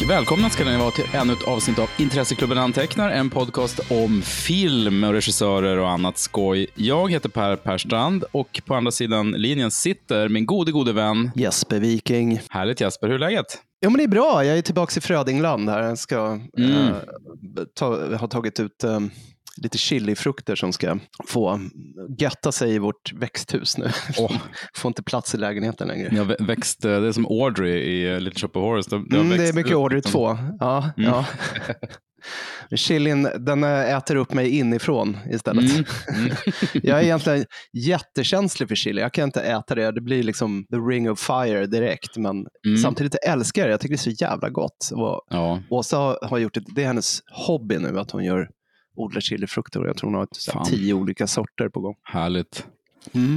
och välkomna ska ni vara till ännu ett avsnitt av Intresseklubben Antecknar, en podcast om film och regissörer och annat skoj. Jag heter Per Perstrand och på andra sidan linjen sitter min gode, gode vän Jesper Viking. Härligt Jesper, hur är läget? Jo men det är bra, jag är tillbaka i Frödingland här. Jag ska, Mm. eh, ta, har tagit ut eh, lite chilifrukter som ska få götta sig i vårt växthus nu. Åh. Får inte plats i lägenheten längre. Vä- växt, eh, det är som Audrey i eh, Little Shop of Horrors. Det, det Mm, det är mycket ut order liksom. två. Ja, Mm. ja. Chilin, den eh, äter upp mig inifrån istället. Mm, mm. Jag är egentligen jättekänslig för chili. Jag kan inte äta det. Det blir liksom the ring of fire direkt. Men Mm. samtidigt älskar jag det. Jag tycker det är så jävla gott. Och Ja, Åsa har, har gjort det, det är hennes hobby nu att hon gör odlar chilifrukter och jag tror hon har ett, Fan. tio olika sorter på gång. härligt.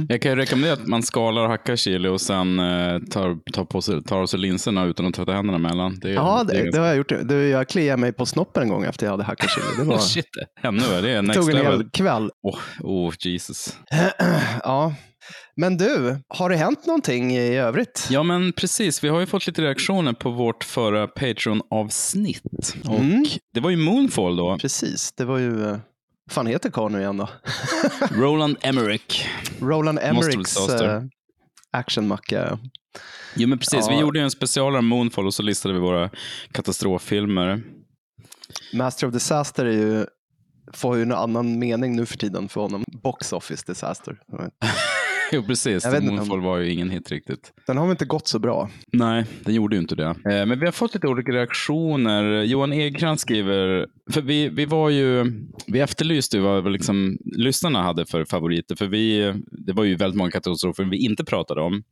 Jag kan ju rekommendera att man skalar och hackar chili och sen eh, tar, tar, på sig, tar av sig linserna utan att tvätta händerna emellan. Det Ja, det det, det har jag gjort. Du, jag kliade mig på snoppen en gång efter jag hade hackat chili. Det var, Shit, ännu värre. Det är next tog en level. hel kväll. Åh, oh, Jesus. ja. Men du, har det hänt någonting i övrigt? Ja, men precis. Vi har ju fått lite reaktioner på vårt förra Patreon-avsnitt. Och Mm. Det var ju Moonfall då. Precis, det var ju... eh, fan heter karln nu igen då? Roland Emmerich. Roland Emmerichs uh, actionmacka. Jo, men precis. Vi Ja. gjorde ju en specialare om Moonfall och så listade vi våra katastroffilmer. Master of Disaster är ju, får ju en annan mening nu för tiden för honom. Box Office Disaster. Jo, precis. Moonfall var ju ingen hit riktigt. Den har väl inte gått så bra. Nej, den gjorde ju inte det. Eh, Men vi har fått lite olika reaktioner. Johan Egkrantz skriver, för vi, vi var ju, vi efterlyste vad liksom, lyssnarna hade för favoriter, för vi, det var ju väldigt många katastrofer vi inte pratade om.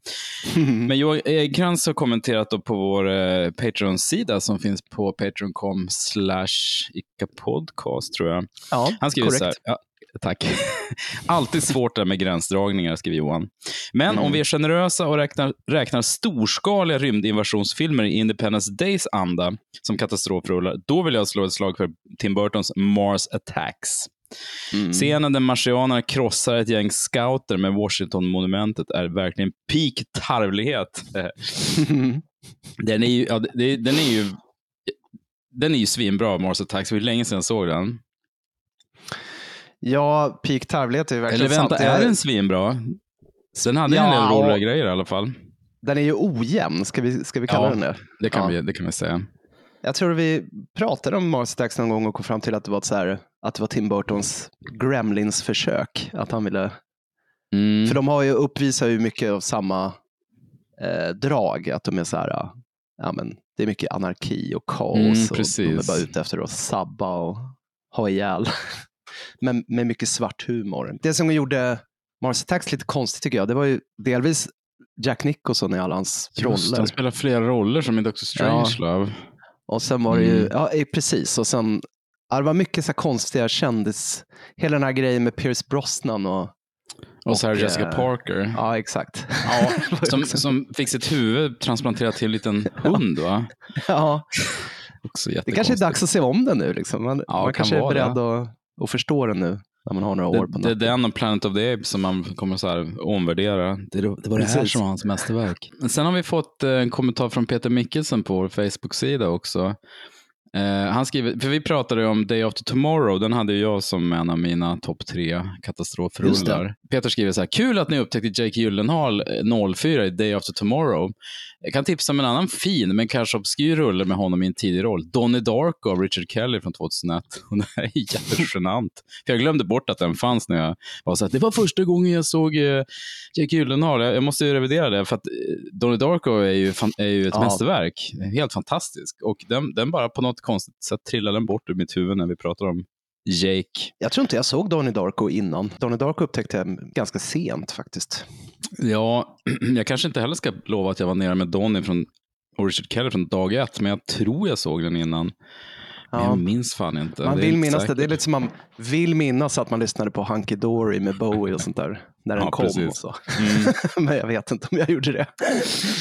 Men Johan Egkrantz har kommenterat på vår eh, Patreon-sida som finns på patreon.com slash podcast tror jag. Ja, Han skriver korrekt. så här, tack. Alltid svårt där med gränsdragningar, skriver Johan. Men Mm. om vi är generösa och räknar, räknar storskaliga rymdinvasionsfilmer i Independence Days anda som katastrofrullar, då vill jag slå ett slag för Tim Burtons Mars Attacks. Mm. Scenen där marsianerna krossar ett gäng scouter med Washington-monumentet är verkligen peak tarvlighet. Den är ju, ja, den är ju den är ju svinbra, Mars Attacks. Det var länge sedan jag såg den. Ja, peak tarvlighet är ju verkligen Eller vänta, sant. är den svinbra? Den hade en Ja, del roliga grejer i alla fall. Den är ju ojämn, ska vi, ska vi kalla Ja. den det? Det kan, Ja. vi, det kan vi säga. Jag tror vi pratade om Mars Attacks någon gång och kom fram till att det var, så här, att det var Tim Burtons Gremlins-försök. Att han ville... Mm. För de har ju, uppvisar ju mycket av samma eh, drag. Att de är så här, ja, men, det är mycket anarki och kaos. Mm, och de är bara ute efter att sabba och ha ihjäl. Men med mycket svart humor. Det som gjorde Mars Attacks lite konstigt tycker jag, det var ju delvis Jack Nicholson i alla hans Just, roller. han spelar flera roller som i Dr. Strangelove. Och sen var det ju, Mm. ja precis, och sen, ja, det var mycket så konstiga kändis, hela den här grejen med Pierce Brosnan och, Och Och, Jessica eh, Parker. ja exakt. Ja, som, också- som fick sitt huvud transplanterat till en liten hund, va? ja, Också det kanske är dags att se om den nu. Liksom. Man, Ja, man kan kanske är beredd att, att förstå den nu, när man har några år på Det, det är nacken. den och Planet of the Apes som man kommer så här omvärdera. Det, det var det här som var hans mästerverk. Men Sen har vi fått eh, en kommentar från Peter Mickelsen på vår Facebook-sida också. Eh, han skriver, för vi pratade om Day After Tomorrow, den hade jag som en av mina topp tre katastrofrullar. Peter skriver så här, kul att ni upptäckte Jake Gyllenhaal eh, 04 i Day After Tomorrow. Jag kan tipsa om en annan fin, men kanske obskyr rulle med honom i en tidig roll. Donnie Darko av Richard Kelly från 2001. Och det här är jättegenant. För jag glömde bort att den fanns när jag var så här, det var första gången jag såg eh, Jake Gyllenhaal. Jag, måste ju revidera det, för att eh, Donnie Darko är ju, är ju ett Ja. mästerverk. Helt fantastisk. Och den, den bara på något konstigt sätt trillade den bort ur mitt huvud när vi pratar om Jake. Jag tror inte jag såg Donnie Darko innan. Donnie Darko upptäckte jag ganska sent faktiskt. Ja, jag kanske inte heller ska lova att jag var nere med Donnie från och Richard Kelly från dag ett, men jag tror jag såg den innan. Men Ja. Jag minns fan inte. Man Det vill minnas det. säkert. Det är lite som man vill minnas att man lyssnade på Hunky Dory med Bowie och sånt där. När den Ja, kom precis. och så. Mm. Men jag vet inte om jag gjorde det.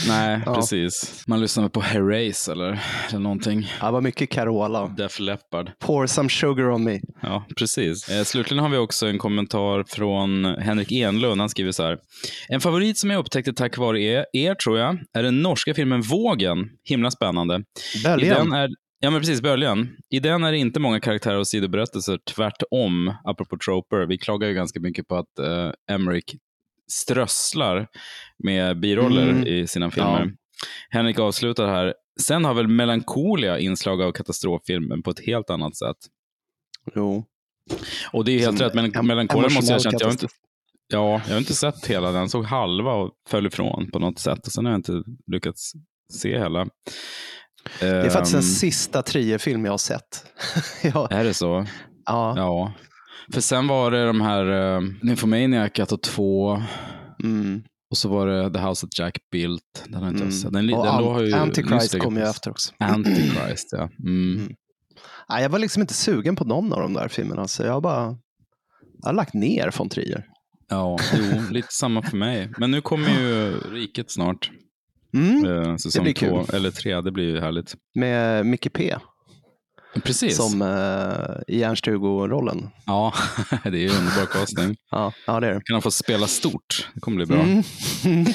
Nej, Ja. precis. Man lyssnade på Herreys eller, eller någonting. Ja, Det var mycket Carola. Def Leppard. Pour some sugar on me. Ja, precis. Eh, slutligen har vi också en kommentar från Henrik Enlund. Han skriver så här. En favorit som jag upptäckte tack vare er, er tror jag, är den norska filmen Vågen. Himla spännande. I Böljan. den är, ja, men precis, Böljan. I den är det inte många karaktärer och sidoberättelser. Tvärtom, apropå troper. Vi klagar ju ganska mycket på att eh, Emmerich strösslar med biroller Mm. i sina filmer. Henrik avslutar här. Sen har väl Melancholia inslag av katastroffilmen på ett helt annat sätt. Jo. Och det är helt Som rätt, men Melancholia måste jag att jag inte, ja, jag har inte sett hela den. Såg halva och föll ifrån på något sätt. Och sen har jag inte lyckats se hela. Det är faktiskt Ehm, den sista Trier-film jag har sett. ja. Är det så? Ja. Ja. För sen var det de här uh, Nymphomaniac 1 och 2. Mm. Och så var det The House That Jack Built. Den har inte jag Mm. sett. Den, Och den Ant- har ju Antichrist kom ju efter också. Antichrist, ja. Mm. Mm. Nej, jag var liksom inte sugen på någon av de där filmerna. Så jag har bara jag har lagt ner von Trier. Ja, jo, lite samma för mig. Men nu kommer ju Riket snart. Mm. Eh, säsong blir två, kul. eller tre. Det blir ju härligt. Med Micke P. Precis. Som eh, i Ernst-Hugo-rollen. Ja, det är ju underbar casting. Ja, ja, det är det. Kan han få spela stort? Det kommer bli bra. Mm.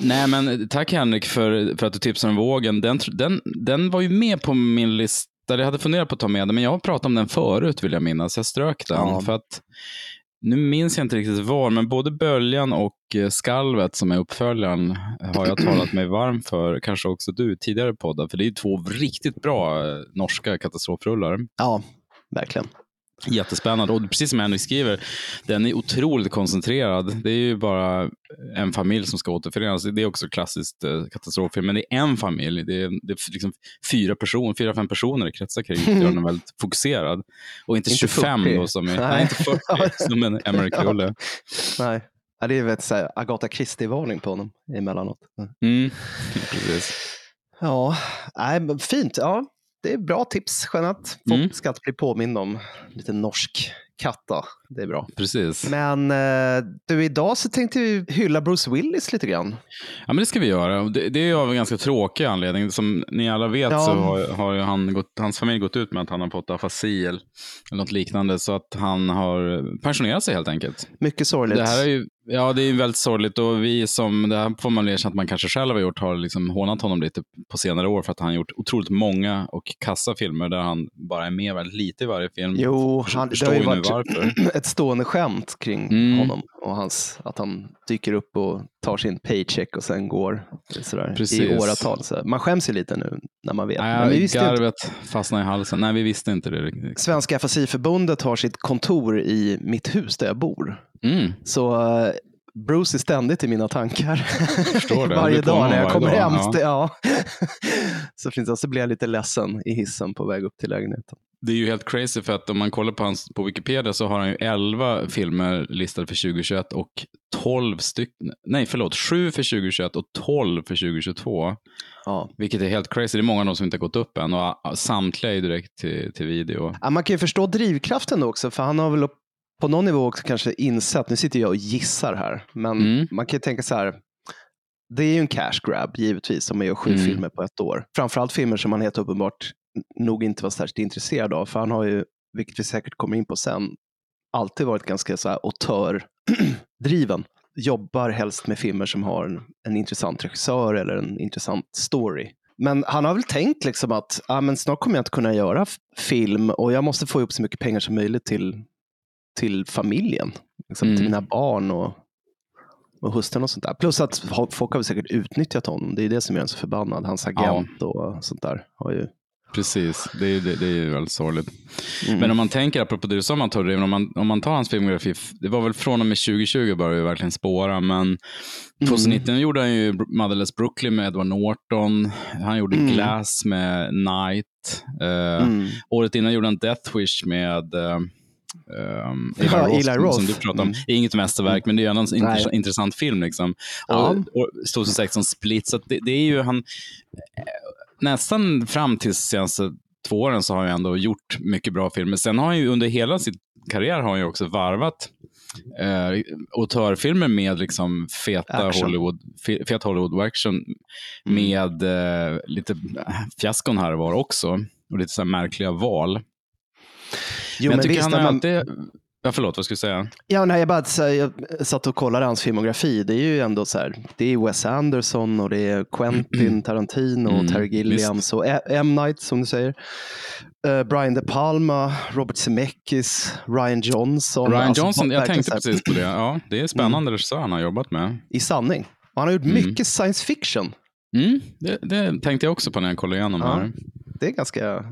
Nej, men tack Henrik för, för att du tipsade om vågen. Den, den, den var ju med på min lista. Jag hade funderat på att ta med den, men jag har pratat om den förut vill jag minnas. Jag strök den. Ja. För att, nu minns jag inte riktigt var, men både Böljan och eh, Skalvet som är uppföljaren eh, har jag talat mig varm för, kanske också du, tidigare poddar. För det är två riktigt bra eh, norska katastrofrullar. ja, verkligen. Jättespännande. Och precis som Henrik skriver, den är otroligt koncentrerad. Det är ju bara en familj som ska återförenas. Det är också klassiskt eh, katastroffilm, men det är en familj. Det är, det är liksom fyra, person, fyra, fem personer i kretsar kring. Det gör den väldigt fokuserad. Och inte, Inte 25 40. då, som är, nej. Nej. inte 40, som en Emmerich-rulle. Nej. Ja, det är väl så här Agatha Christie-varning på honom emellanåt. Mm. Precis. Ja, nej, men fint. Ja, det är bra tips, Jeanette. Folk Mm. ska att bli påmind om lite norsk katta. Det är bra. Precis. Men eh, du, idag så tänkte vi hylla Bruce Willis lite grann. Ja, men det ska vi göra. Det, det är av en ganska tråkig anledning. Som ni alla vet Ja. så har, har han gått, hans familj gått ut med att han har fått afasi eller eller något liknande. Så att han har pensionerat sig helt enkelt. Mycket sorgligt. Det här är ju, ja, det är väldigt sorgligt och vi som, det här får man erkänna att man kanske själv har gjort, har liksom hånat honom lite på senare år för att han har gjort otroligt många och kassa filmer där han bara är med väldigt lite i varje film. Jo, han, det har ju varit varför. ett stående skämt kring Mm. honom och hans, att han dyker upp och tar sin paycheck och sen går sådär, Precis. i åratal. Så man skäms ju lite nu när man vet. Men Nej, vi visste inte, garvet fastnade i halsen. Nej, vi visste inte det riktigt. Svenska Afasiförbundet har sitt kontor i mitt hus där jag bor. Mm. Så eh, Bruce är ständigt i mina tankar. varje dag när jag kommer dag, hem. ja. Ja. så, finns det, så blir jag lite ledsen i hissen på väg upp till lägenheten. Det är ju helt crazy för att om man kollar på hans på Wikipedia så har han ju 11 filmer listade för 2021 och 12 stycken, nej förlåt, 7 för 2021 och 12 för 2022. Ja. Vilket är helt crazy. Det är många av dem som inte har gått upp än och ah, samtliga är direkt till, till video. Ja, man kan ju förstå drivkraften också, för han har väl på någon nivå också kanske insett, nu sitter jag och gissar här, men Mm. man kan ju tänka så här, det är ju en cash grab givetvis om man gör sju Mm. filmer på ett år. Framförallt filmer som han helt uppenbart nog inte var särskilt intresserad av, för han har ju, vilket vi säkert kommer in på sen, alltid varit ganska så här auteur-driven. Jobbar helst med filmer som har en, en intressant regissör eller en intressant story. Men han har väl tänkt liksom att ah, men snart kommer jag inte kunna göra film och jag måste få ihop så mycket pengar som möjligt till, till familjen. Liksom, Till Mm. mina barn och, och hustrun och sånt där. Plus att folk har väl säkert utnyttjat honom. Det är det som gör en så förbannad. Hans agent och sånt där. Har ju... Precis, det är, det, det är ju väldigt sorgligt. Mm. Men om man tänker, apropå det du sa om man, om man tar hans filmografi, det var väl från och med 2020 började det verkligen spåra, men 2019 gjorde han ju Motherless Brooklyn med Edward Norton, han gjorde Mm. Glass med Night, eh, Mm. året innan gjorde han Death Wish med eh, Um, Eli, Ja, Eli Roth. Som du pratade om. Mm. Det är inget mästerverk, men det är en Nej. intressant, film. Liksom. Ja. Och, och 2006 som Split, så det, det är ju han, nästan fram till senaste två åren så har han ändå gjort mycket bra filmer. Sen har han ju under hela sin karriär har han ju också varvat eh, autörfilmer med liksom feta Action. Hollywood, fe- fet Hollywood-action med eh, lite fiaskon här och var också. Och lite så märkliga val. Jo, men jag men tycker visst, han har man, alltid... Ja, förlåt, vad skulle du säga? ja, nej, jag, bara, så här, jag satt och kollade hans filmografi. Det är ju ändå så här, det är Wes Anderson och det är Quentin Tarantino och Mm, Terry Gilliams och E- M. Night som du säger. Eh, Brian De Palma, Robert Zemeckis, Ryan Johnson. Ryan Alltså, Johnson, jag tänkte precis på det. Ja, det är spännande regissör han har jobbat med. I sanning. Och han har gjort Mm. mycket science fiction. Mm, det, det tänkte jag också på när jag kollade igenom Ja. här. Det är ganska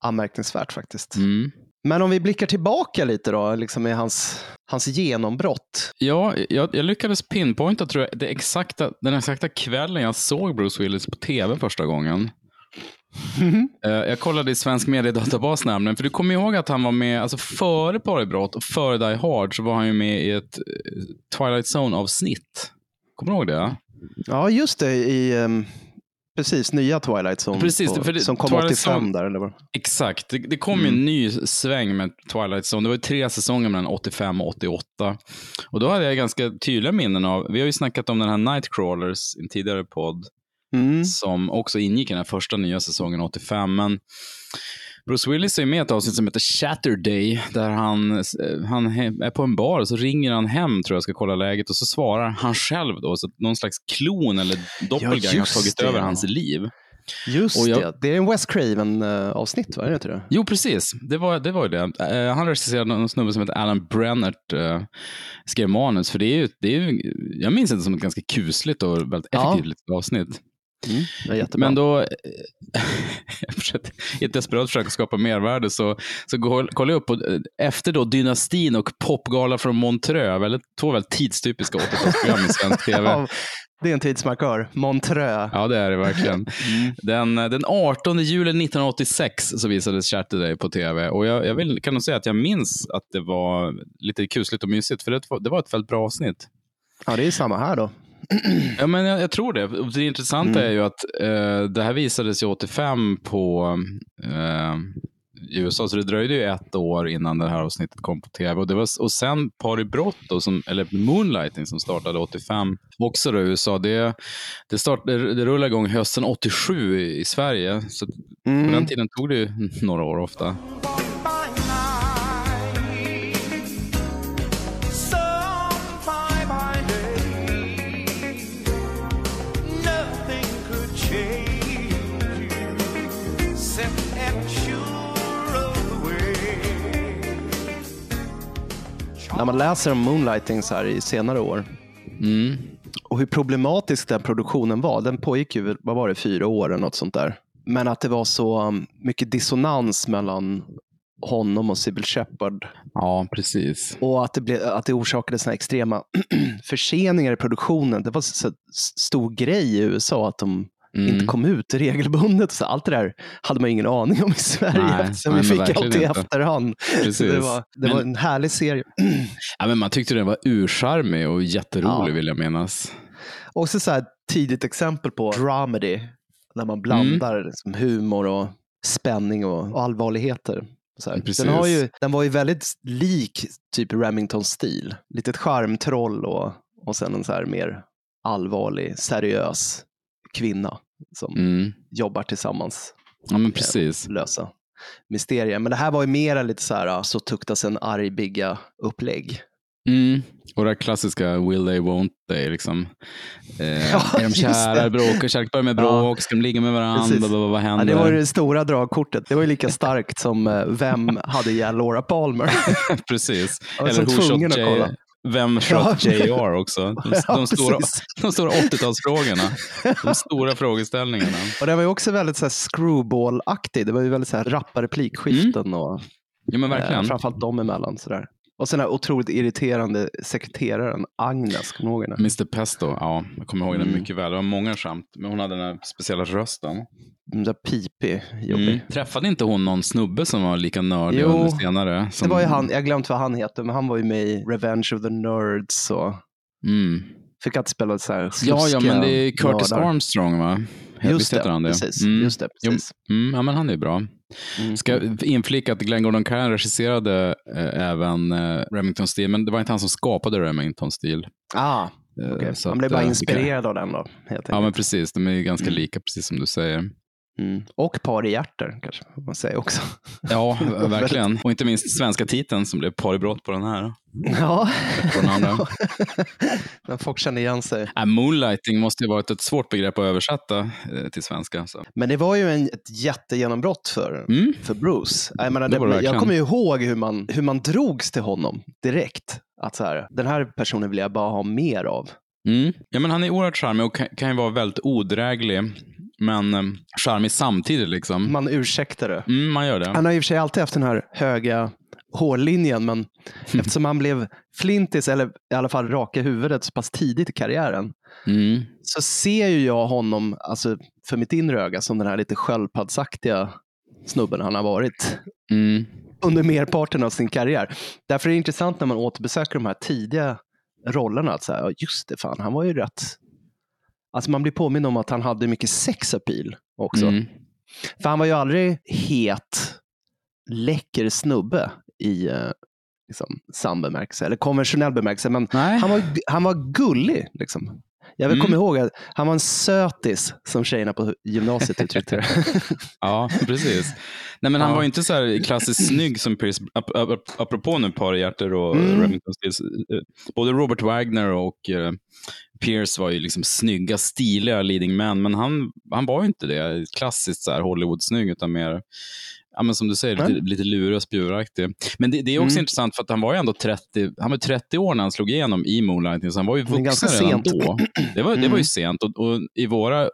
anmärkningsvärt faktiskt. Mm. Men om vi blickar tillbaka lite då, liksom med hans, hans genombrott. Ja, jag, jag lyckades pinpointa tror jag, det exakta, den exakta kvällen jag såg Bruce Willis på tv första gången. Eh, jag kollade i svensk mediedatabas nämligen, för du kommer ihåg att han var med, alltså före Parabrott och före Die Hard så var han ju med i ett eh, Twilight Zone-avsnitt. Kommer du ihåg det? Ja, just det, i um, precis nya Twilight som, Precis, på, det- som kom Twilight 85 Zone- där. Eller vad? Exakt, det, det kom ju en ny sväng med Twilight Zone. Det var ju tre säsonger mellan 85 och 88. Och då hade jag ganska tydliga minnen av, vi har ju snackat om den här Nightcrawlers i en tidigare podd, Mm. som också ingick i den här första nya säsongen 85. Men Bruce Willis är med i ett avsnitt som heter Saturday, där han, eh, han är på en bar och så ringer han hem, tror jag, ska kolla läget och så svarar han själv då, så att någon slags klon eller doppelganger har just tagit det, över ja. hans liv. Just jag- det, det är en Wes Craven-avsnitt, va? Är det inte det? Jo, precis. Det var, det var ju det. Eh, han regisserade en snubbe som heter Alan Brennert, uh, skrev manus. För det är ju, det är ju, jag minns det som ett ganska kusligt och väldigt Ja. effektivt litet avsnitt. Mm. Men då, eh, i ett desperat försök att skapa mervärde, så, så går- kollar jag upp på, eh, efter då Dynastin och Popgala från Montreux, väldigt, två väldigt tidstypiska 80-talsprogram i svensk tv. det är en tidsmarkör. Montreux. Ja, det är det verkligen. Mm. Den, den 18 juli 1986 så visades Saturday på tv och jag, jag vill, kan nog säga att jag minns att det var lite kusligt och mysigt, för det, var- det var ett väldigt bra avsnitt. Ja, det är samma här då. Ja, men jag, jag tror det. Det intressanta Mm. är ju att eh, det här visades ju 85 på eh, i USA, så det dröjde ju ett år innan det här avsnittet kom på tv. Och, det var, och sen Paribrott, då, som, eller Moonlighting, som startade 85, också då i USA. Det, det, start, det, det rullade igång hösten 87 i, i Sverige. Så på den Mm. tiden tog det ju några år ofta. När man läser om Moonlighting så här i senare år Mm. och hur problematisk den produktionen var. Den pågick ju, vad var det, fyra år eller något sånt där. Men att det var så um, mycket dissonans mellan honom och Sybil Shepard Ja, precis. och att det, blev, att det orsakade såna extrema förseningar i produktionen. Det var så, så stor grej i USA att de Mm. inte kom ut regelbundet. Så allt det där hade man ingen aning om i Sverige Nej, eftersom vi fick allt i efterhand. Det, var, det Men- var en härlig serie. Ja, men man tyckte den var urcharmig och jätterolig, Ja. vill jag minnas. Också så här tidigt exempel på dramedy. När man blandar Mm. liksom humor och spänning och, och allvarligheter. Den, har ju, den var ju väldigt lik typ Remington-stil. Litet charmtroll och, och sen en så här mer allvarlig, seriös kvinna som Mm. jobbar tillsammans Ja, men precis. lösa mysterier. Men det här var ju mera lite så här, så tuktas en arg bigga upplägg. Mm. Och det här klassiska will they, won't they. Liksom. Eh, Ja, är de kära, bråkar, kärlek börjar med Ja. bråk, ska de ligga med varandra, vad, vad, vad Ja, händer? det var ju det stora dragkortet. Det var ju lika starkt som eh, Vem hade ihjäl Laura Palmer? Precis. Eller Who shot att J- kolla. Vem shot Ja. JR också? De, Ja, de, stora, de stora 80-talsfrågorna. De stora frågeställningarna. Och det var ju också väldigt så här screwball-aktig. Det var ju väldigt så här rappa replikskiften och Ja, men eh, verkligen. framförallt dem emellan. Så där. Och sen den här otroligt irriterande sekreteraren Agnes, kommer du ihåg henne? Mr Pesto, ja, jag kommer ihåg den Mm. mycket väl. Det var många skämt, men hon hade den här speciella rösten. Den där pipig, jobbig. Mm. Träffade inte hon någon snubbe som var lika nördig Jo, under senare? Som... Det var ju han, jag har glömt vad han heter, men han var ju med i Revenge of the Nerds och Mm. fick alltid spela så här Ja, ja, men det är Curtis mördare. Armstrong, va? Just det, precis. Mm. Just det, Jo, precis. Mm, ja, men han är bra. Mm. Ska inflika att Glenn Gordon Caron regisserade eh, även eh, Remington Steel, men det var inte han som skapade Remington Steel. Ah, Eh, så Han blev bara eh, inspirerad av den då, Ja, men precis. De är ju ganska Mm. lika, precis som du säger. Mm. Och par i hjärter, kanske man säga också. Ja, verkligen. Och inte minst svenska titeln som blev par i brott på den här. Ja, På den andra. men folk känner igen sig. Äh, moonlighting måste ju varit ett svårt begrepp att översätta eh, till svenska. Så. Men det var ju en, ett jättegenombrott för, Mm. för Bruce. Jag, menar, Det det jag kommer ju ihåg hur man, hur man drogs till honom direkt. Att så här, den här personen vill jag bara ha mer av. Mm. Ja, men han är oerhört charmig och kan, kan ju vara väldigt odräglig, men eh, charmig samtidigt. Liksom. Man ursäktar det. Mm, man gör det. Han har i och för sig alltid haft den här höga hårlinjen, men eftersom han blev flintis, eller i alla fall raka huvudet, så pass tidigt i karriären, Mm. så ser ju jag honom, alltså för mitt inre öga, som den här lite sköldpaddsaktiga snubben han har varit Mm. under merparten av sin karriär. Därför är det intressant när man återbesöker de här tidiga rollerna, att ja, just det, fan, han var ju rätt. Alltså man blir påminn om att han hade mycket sexappeal också. Mm. För han var ju aldrig het, läcker snubbe i eh, liksom, sann bemärkelse, eller konventionell bemärkelse, men Nej. han var, han var gullig. Liksom. Jag vill Mm. komma ihåg att han var en sötis, som tjejerna på gymnasiet uttryckte det. Ja, precis. Nej, men han Ja. var inte så här klassiskt snygg som Pierce, ap ap apropå nu par i hjärter och Mm. Remington Steels. eh, Både Robert Wagner och eh, Pierce var ju liksom snygga, stiliga leading men, men han, han var ju inte det klassiskt så här Hollywood-snygg, utan mer Ja, men som du säger, lite, lite lurig och spjuraktig. Men det, det är också Mm. intressant för att han var ju ändå 30, han var 30 år när han slog igenom i Moonlighting, så han var ju ganska vuxen redan sent. då. Det var, det var Mm. ju sent och, och i våra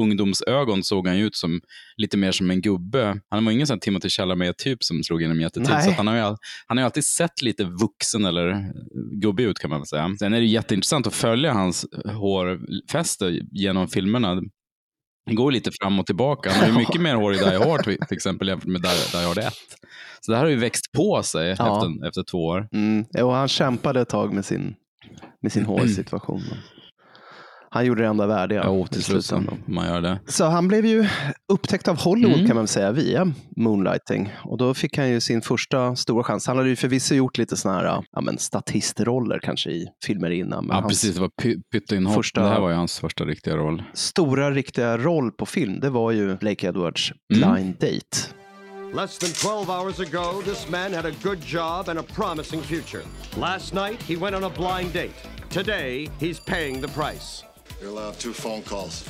ungdomsögon såg han ju ut som lite mer som en gubbe. Han var ingen sån Timothy Chalamet-typ som slog igenom jättetidigt. Nej. Så att han, har ju, han har ju alltid sett lite vuxen eller eh, gubbig ut kan man säga. Sen är det jätteintressant att följa hans hårfäste genom filmerna. Det går lite fram och tillbaka. Han har ju mycket mer hår i Die Hard till till exempel jämfört med Die, Die Hard 1. Så det här har ju växt på sig Ja. efter, efter två år. Mm. Och han kämpade ett tag med sin, med sin hårsituation. Han gjorde det enda värdiga. Ja, till slut man gör det. Så han blev ju upptäckt av Hollywood Mm. kan man väl säga via Moonlighting. Och då fick han ju sin första stora chans. Han hade ju förvisso gjort lite sådana här ja, men statistroller kanske i filmer innan. Men Ja, precis. Det var py- pytteinhopp. första- Det här var ju hans första riktiga roll. stora riktiga roll på film, det var ju Blake Edwards Mm. Blind Date. Less than 12 hours ago, this man had a good job and a promising future. Last night, he went on a blind date. Today, he's paying the price. You're allowed two phone calls.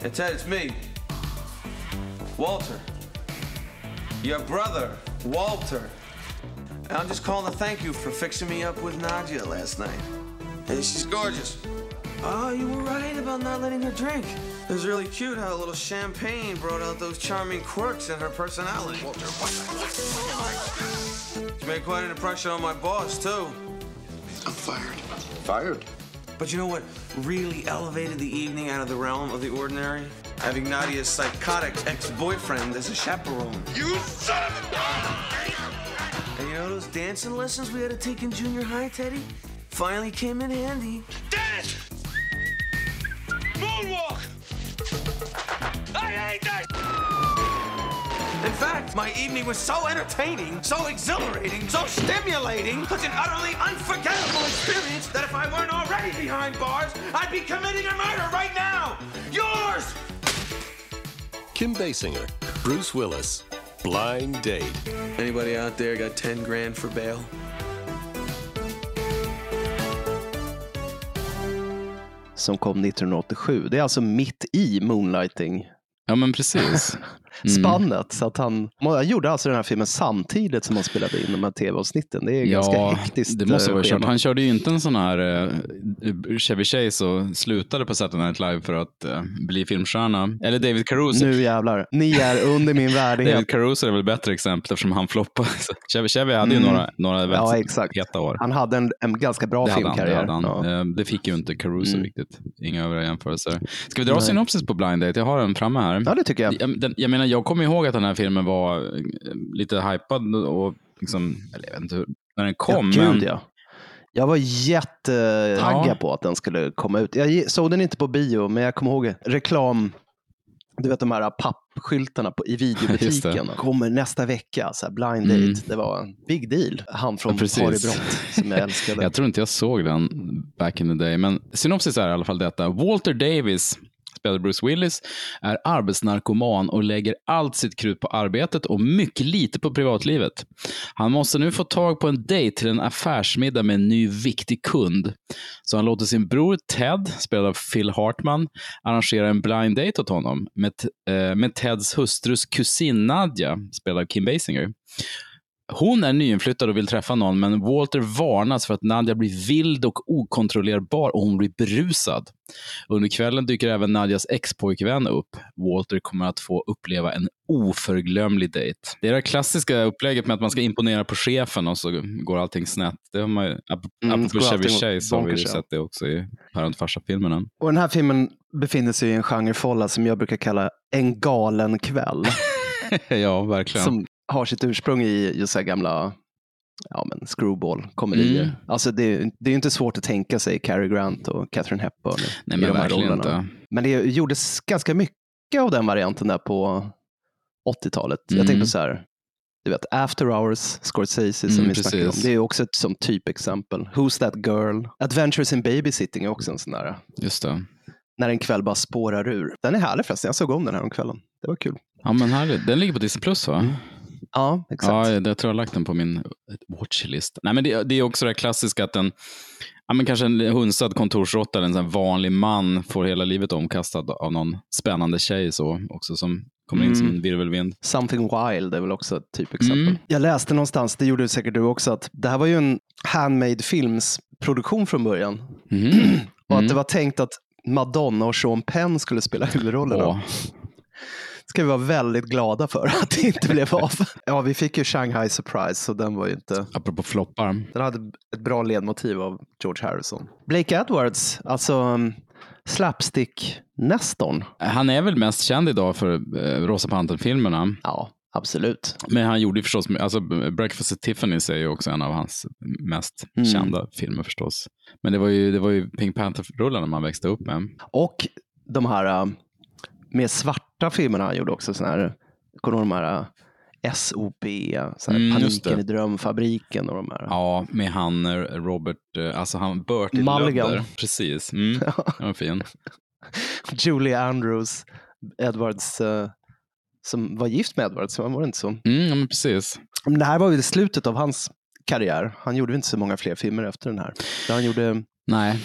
Hey, Ted, it's me. Walter. Your brother, Walter. And I'm just calling to thank you for fixing me up with Nadia last night. Hey, she's gorgeous. Oh, you were right about not letting her drink. It was really cute how a little champagne brought out those charming quirks in her personality. Walter, what the? She made quite an impression on my boss, too. I'm fired. Fired? But you know what really elevated the evening out of the realm of the ordinary? Having Nadia's psychotic ex-boyfriend as a chaperone. You son of a... And you know those dancing lessons we had to take in junior high, Teddy? Finally came in handy. Dance! Moonwalk! I hate that! In fact, my evening was so entertaining, so exhilarating, so stimulating, such an utterly unforgettable experience that if I weren't already behind bars, I'd be committing a murder right now! Yours! Kim Basinger, Bruce Willis, Blind Date. Anybody out there got 10 grand for bail? Som kom 1987. Det är alltså mitt i Moonlighting Ja, men precis. spannet. Så att han, han gjorde alltså den här filmen samtidigt som han spelade in de här tv-avsnitten. Det är ganska Ja, hektiskt. det måste eh, vara kört. Han körde ju inte en sån här uh, Chevy Chase och slutade på Saturday Night Live för att eh, bli filmstjärna. Eller David Caruso. Nu jävlar, ni är under min värdighet. David Caruso är väl bättre exempel eftersom han floppade. Chevy, Chevy hade ju några, några väldigt Mm. Ja, heta år. Han hade en, en ganska bra Det hade han. Det, filmkarriär. Ja. Det fick ju inte Caruso Mm. riktigt. Inga övriga jämförelser. Ska vi dra Nej. synopsis på Blind Date? Jag har den framme här. ja, det tycker jag. Jag, den, jag menar, jag kommer ihåg att den här filmen var eh, lite hypad och liksom, eller jag vet inte hur, när den kom. ja, men, gud ja. Jag var jättetaggad Ja. på att den skulle komma ut. Jag såg den inte på bio, men jag kommer ihåg reklam. Du vet de här pappskyltarna på, i videobutiken. Kommer nästa vecka, så här blind date. Mm. Det var en big deal. Han från Ja, precis. Harry Brott som jag älskade. Jag tror inte jag såg den back in the day, men synopsis är i alla fall detta. Walter Davis, spelade Bruce Willis, är arbetsnarkoman och lägger allt sitt krut på arbetet och mycket lite på privatlivet. Han måste nu få tag på en dejt till en affärsmiddag med en ny viktig kund. Så han låter sin bror Ted, spelad av Phil Hartman, arrangera en blind date åt honom med, eh, med Teds hustrus kusin Nadja, spelad av Kim Basinger. Hon är nyinflyttad och vill träffa någon, men Walter varnas för att Nadja blir vild och okontrollerbar och hon blir berusad. Under kvällen dyker även Nadjas ex-pojkvän upp. Walter kommer att få uppleva en oförglömlig dejt. Det är det klassiska upplägget med att man ska imponera på chefen och så går allting snett. Det har man ju, Mm, apropå Chevy Chase har vi ju sett det också i Parent farsa-filmerna. Och den här filmen befinner sig i en genrefålla som jag brukar kalla en galen kväll. ja, verkligen. Som har sitt ursprung i just så här gamla ja, men screwball-komedier. Mm. Alltså det, det är ju inte svårt att tänka sig Cary Grant och Catherine Hepburn Nej, i men de här rollerna. inte. Men det gjordes ganska mycket av den varianten där på 80-talet. Mm. Jag tänker på så här, du vet, After Hours, Scorsese som Mm, vi snackade om. Det är också ett som typexempel. Who's That Girl? Adventures in Babysitting är också en sån där, Just det. när en kväll bara spårar ur. Den är härlig förresten, jag såg om den här om kvällen. Det var kul. Ja, men härligt. Den ligger på Disney Plus, va? Ja, exakt. Ja, jag tror jag har lagt den på min watchlist. Nej, men det, det är också det klassiska att en, ja, men kanske en hunsad kontorsråtta eller en vanlig man får hela livet omkastad av någon spännande tjej så, också som kommer in som Mm. en virvelvind. Something Wild är väl också ett typexempel. Mm. Jag läste någonstans, det gjorde säkert du också, att det här var ju en handmade films produktion från början. Mhm. Och att Mm. det var tänkt att Madonna och Sean Penn skulle spela huvudrollerna. Ja. Ska vi vara väldigt glada för att det inte blev av. Ja, vi fick ju Shanghai Surprise, så den var ju inte... Apropå floppar. Den hade ett bra ledmotiv av George Harrison. Blake Edwards, alltså um, slapstick-nestorn. Han är väl mest känd idag för eh, Rosa Pantern-filmerna. Ja, absolut. Men han gjorde ju förstås, alltså Breakfast at Tiffany's är ju också en av hans mest Mm. kända filmer förstås. Men det var ju, det var ju Pink Panther-rullarna man växte upp med. Och de här uh, mer svarta filmerna han gjorde också. Här, kommer du ihåg de här SOP, så här, Mm, Paniken i drömfabriken och de här. Ja, med han eh, Robert, eh, alltså han Bertie Mulligan. Precis. Mm. Den var fin. Julie Andrews, Edwards, som var gift med Edwards, var det inte så? Mm, men precis. Men det här var ju slutet av hans karriär. Han gjorde inte så många fler filmer efter den här. Han gjorde Nej,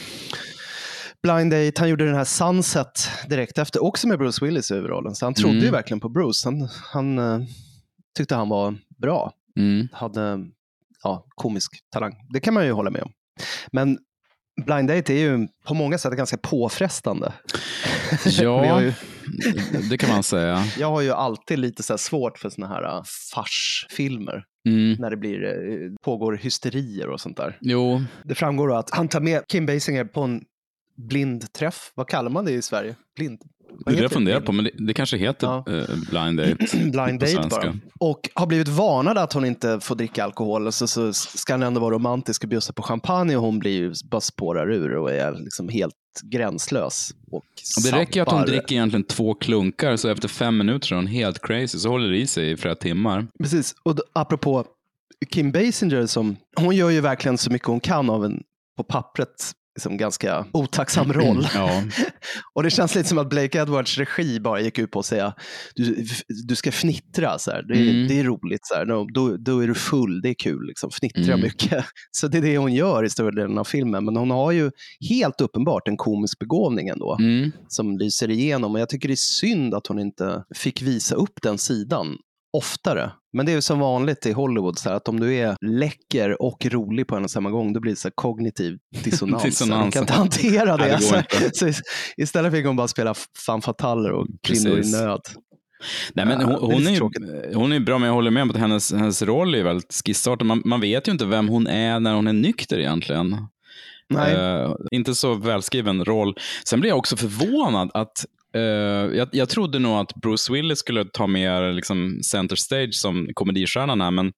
Blind Date, han gjorde den här Sunset direkt efter, också med Bruce Willis i huvudrollen. Så han trodde Mm. ju verkligen på Bruce. Han, han eh, tyckte han var bra, mm. hade ja, komisk talang. Det kan man ju hålla med om. Men Blind Date är ju på många sätt ganska påfrestande. Ja, ju, det kan man säga. jag har ju alltid lite så svårt för såna här uh, farsfilmer. Mm. När det blir, eh, pågår hysterier och sånt där. Jo, Det framgår att han tar med Kim Basinger på en blind träff. Vad kallar man det i Sverige? Blind? det är det jag funderar det? på, men det, det kanske heter Ja. eh, Blind Date. Blind date bara. Och har blivit varnad att hon inte får dricka alkohol. Så, så ska han ändå vara romantisk och bjussa på champagne och hon blir ju bara spårar ur och är liksom helt gränslös. Och det räcker ju att hon dricker egentligen två klunkar, så efter fem minuter är hon helt crazy, så håller det i sig i flera timmar. Precis, och då, apropå Kim Basinger, som, hon gör ju verkligen så mycket hon kan av en, på pappret, liksom ganska otacksam roll. Ja, Och det känns lite som att Blake Edwards regi bara gick ut på att säga du, du ska fnittra, så här. Det, är- Mm. det är roligt, så här. Då, då, då är du full, det är kul, liksom. fnittra Mm. mycket. Så det är det hon gör i större delen av filmen. Men hon har ju helt uppenbart en komisk begåvning ändå, mm. som lyser igenom. Och jag tycker det är synd att hon inte fick visa upp den sidan oftare. Men det är ju som vanligt i Hollywood, så här, att om du är läcker och rolig på en och samma gång, då blir det så kognitiv dissonans. Dissonans. Hon kan inte hantera det. Nej, det så, inte. så is- istället fick hon bara spela fatale och kvinnor Precis. i nöd. Nej, men hon, hon, är ju, hon är bra, men jag håller med om att hennes, hennes roll är väldigt skissartad. Man, man vet ju inte vem hon är när hon är nykter egentligen. Eh, inte så välskriven roll. Sen blir jag också förvånad att Eh, jag, jag trodde nog att Bruce Willis skulle ta mer liksom, center stage som komedistjärnan här, men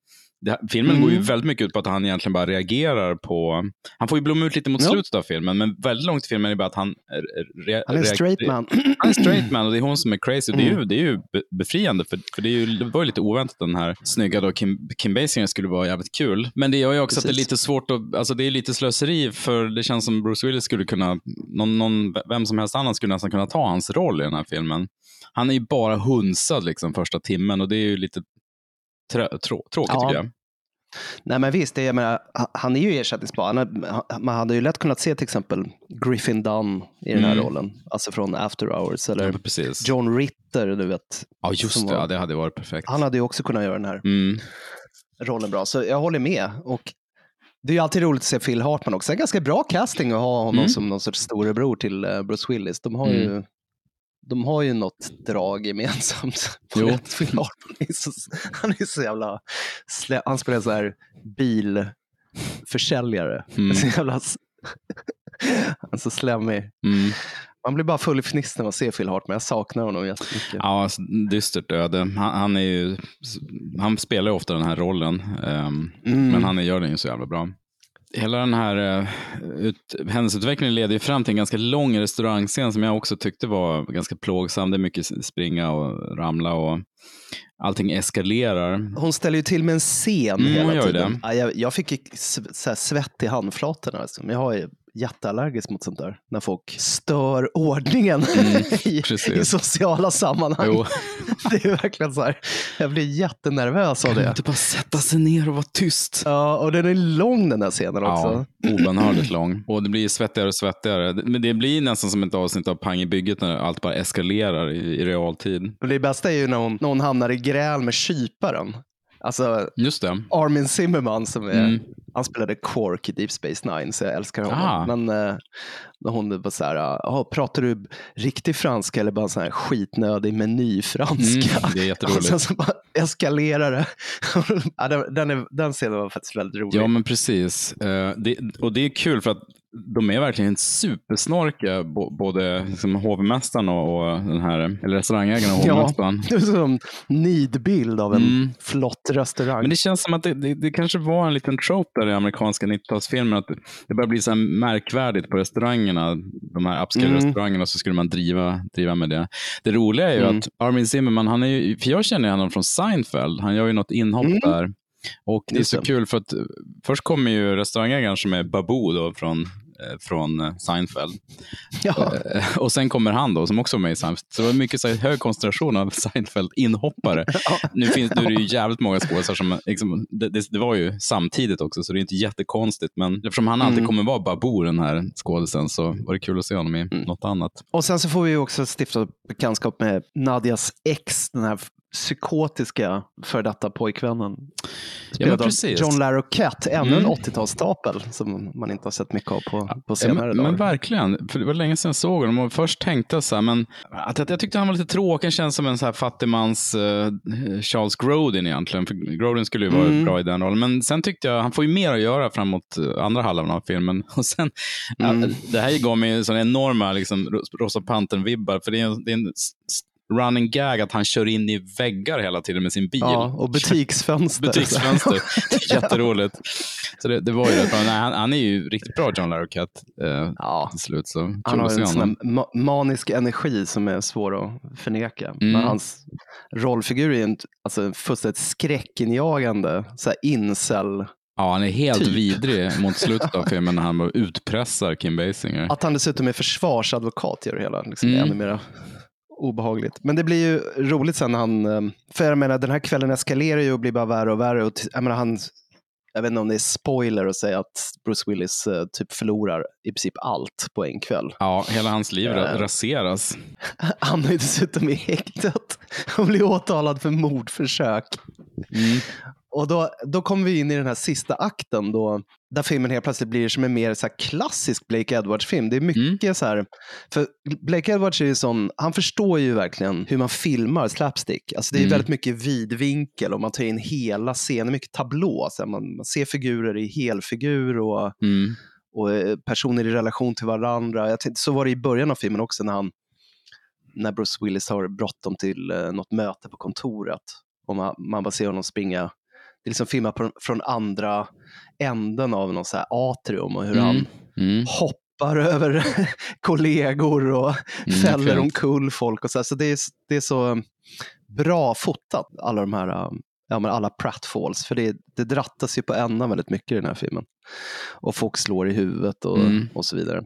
det, filmen går ju Mm. väldigt mycket ut på att han egentligen bara reagerar på... Han får ju blomma ut lite mot Ja. slutet av filmen, men väldigt långt i filmen är det bara att han... Re, Han är en straight man. Han är straight man och det är hon som är crazy. Och det, är ju, Mm. det är ju be- befriande, för, för det, är ju, det var ju lite oväntat den här snygga då, Kim, Kim Basinger skulle vara jävligt kul. Men det gör ju också att det är Precis. lite svårt att, alltså det är lite slöseri, för det känns som Bruce Willis skulle kunna, någon, någon, vem som helst annan skulle nästan kunna ta hans roll i den här filmen. Han är ju bara hunsad liksom första timmen och det är ju lite trå, tråkigt Ja. tycker jag. Nej men visst, det, jag menar, ha- han är ju ersättningsbar. Man hade ju lätt kunnat se till exempel Griffin Dunn i den här Mm. rollen. Alltså från After Hours. Eller Ja. John Ritter, du vet. Ja, just det. var- Ja, det hade varit perfekt. Han hade ju också kunnat göra den här Mm. rollen bra. Så jag håller med. Och det är ju alltid roligt att se Phil Hartman också. En ganska bra casting att ha honom Mm. som någon sorts storebror till eh, Bruce Willis. De har, ju, de har ju något drag gemensamt. Jo. Phil Hartman är så, han är så jävla... Han spelar så här bilförsäljare. Mm. Så jävla... Han är så slemmig. Mm. Man blir bara full i fniss när man ser Phil Hartman. Jag saknar honom jättemycket. Ja, alltså, dystert öde. Han, han, är ju, han spelar ju ofta den här rollen, ehm, Mm. men han gör den ju så jävla bra. Hela den här uh, ut, händelseutvecklingen leder ju fram till en ganska lång restaurangscen som jag också tyckte var ganska plågsam. Det är mycket springa och ramla och allting eskalerar. Hon ställer ju till med en scen Mm, hela ju tiden. jag, jag fick ju så svett i handflatorna. Men jag är jätteallergisk mot sånt där. När folk stör ordningen i, Mm, precis. i sociala sammanhang. Jo. Det är verkligen så här. Jag blir jättenervös av Kan du det. inte bara sätta sig ner och vara tyst? Ja, och den är lång den här scenen också. Ja, obönhörligt lång. Och det blir svettigare och svettigare. Men det blir nästan som ett avsnitt av Pang i bygget när allt bara eskalerar i, i realtid. Det bästa är ju när hon, när hon hamnar i gräl med kyparen. Alltså Just det. Armin Zimmerman som är, Mm. han spelade Quark i Deep Space Nine så jag älskar honom. Ah. Men eh, hon var så här, ah, pratar du riktig franska eller bara så här skitnödig menyfranska? Mm, det är Och jätteroligt. sen så bara eskalerar det. ja, den, den, är, den scenen var faktiskt väldigt rolig. Ja, men precis. Eh, det, och det är kul för att de är verkligen supersnorkiga, både liksom hovmästaren och, och den här, eller restaurangägaren och Ja. hovmästaren. Det är som nidbild av en Mm. flott restaurang. Men det känns som att det, det, det kanske var en liten trope där i amerikanska 90-talsfilmer, att det börjar bli så här märkvärdigt på restaurangerna, de här upscale-restaurangerna, och så skulle man driva, driva med det. Det roliga är ju Mm. att Armin Zimmerman, han är ju, för jag känner honom från Seinfeld, han gör ju något inhopp Mm. där. Och det är så kul för att först kommer ju restaurangägaren som är Babu då från, från eh, Seinfeld. ja. Eh, Och sen kommer han då, som också är med i Seinfeld. Så det var mycket så här, hög koncentration av Seinfeld-inhoppare. nu, finns, nu är det ju jävligt många skådespelare som, liksom, det, det, det var ju samtidigt också, så det är inte jättekonstigt. Men eftersom han alltid Mm. kommer vara Babu, den här skådisen, så var det kul att se honom i Mm. något annat. Och sen så får vi ju också stifta bekantskap med Nadias ex, den här psykotiska för detta pojkvännen. Spelad av precis. John Larroquette, ännu Mm. en 80-talsstapel som man inte har sett mycket av på, på Ja, senare men, dagar. men verkligen, för det var länge sedan jag såg honom och först tänkte jag så här, men att, att jag tyckte han var lite tråkig, han känns som en så här fattigmans eh, Charles Grodin egentligen, för Grodin skulle ju vara Mm. bra i den rollen, men sen tyckte jag, han får ju mer att göra framåt eh, andra halvan av filmen. Och sen, Mm. ja, det här gav mig sådana enorma liksom, Ros- Rosa Pantern-vibbar, för det är, det är en running gag att han kör in i väggar hela tiden med sin bil. ja, och butiksfönster. Butiksfönster. Det är jätteroligt. Så det, det var ju. Nej, han, han är ju riktigt bra, John Larroquette, eh, Ja, till slut. Så han har se en sån ma- manisk energi som är svår att förneka. Mm. Men hans rollfigur är ju en, alltså en fullständigt skräckinjagande så här incel. Ja, han är helt typ. vidrig mot slutet av filmen när han utpressar Kim Basinger. Att han dessutom är försvarsadvokat gör det hela liksom Mm. ännu mer obehagligt. Men det blir ju roligt sen när han, eh, för jag menar den här kvällen eskalerar ju och blir bara värre och värre. Och jag, menar, han, jag vet inte om det är spoiler att säga att Bruce Willis eh, typ förlorar i princip allt på en kväll. Ja, hela hans liv Ja. raseras. Han är ju dessutom i häktet och blir åtalad för mordförsök. Mm. Och då, då kommer vi in i den här sista akten då, där filmen helt plötsligt blir som en mer så klassisk Blake Edwards-film. Det är mycket Mm. så här, för Blake Edwards är ju sån, han förstår ju verkligen hur man filmar slapstick. Alltså det är Mm. väldigt mycket vidvinkel och man tar in hela scenen, mycket tablå. Så man, man ser figurer i helfigur och, Mm. och eh, personer i relation till varandra. Jag tänkte, så var det i början av filmen också när han när Bruce Willis har bråttom till eh, något möte på kontoret och man, man bara ser honom springa det är liksom filmat från andra änden av någon så atrium och hur Mm. han Mm. hoppar över kollegor och Mm, fäller omkull folk. Och så, här. så det, är, det är så bra fotat, alla de här äh, ja, men alla pratfalls. För det, det drattas ju på ändan väldigt mycket i den här filmen. Och folk slår i huvudet och, Mm. och så vidare.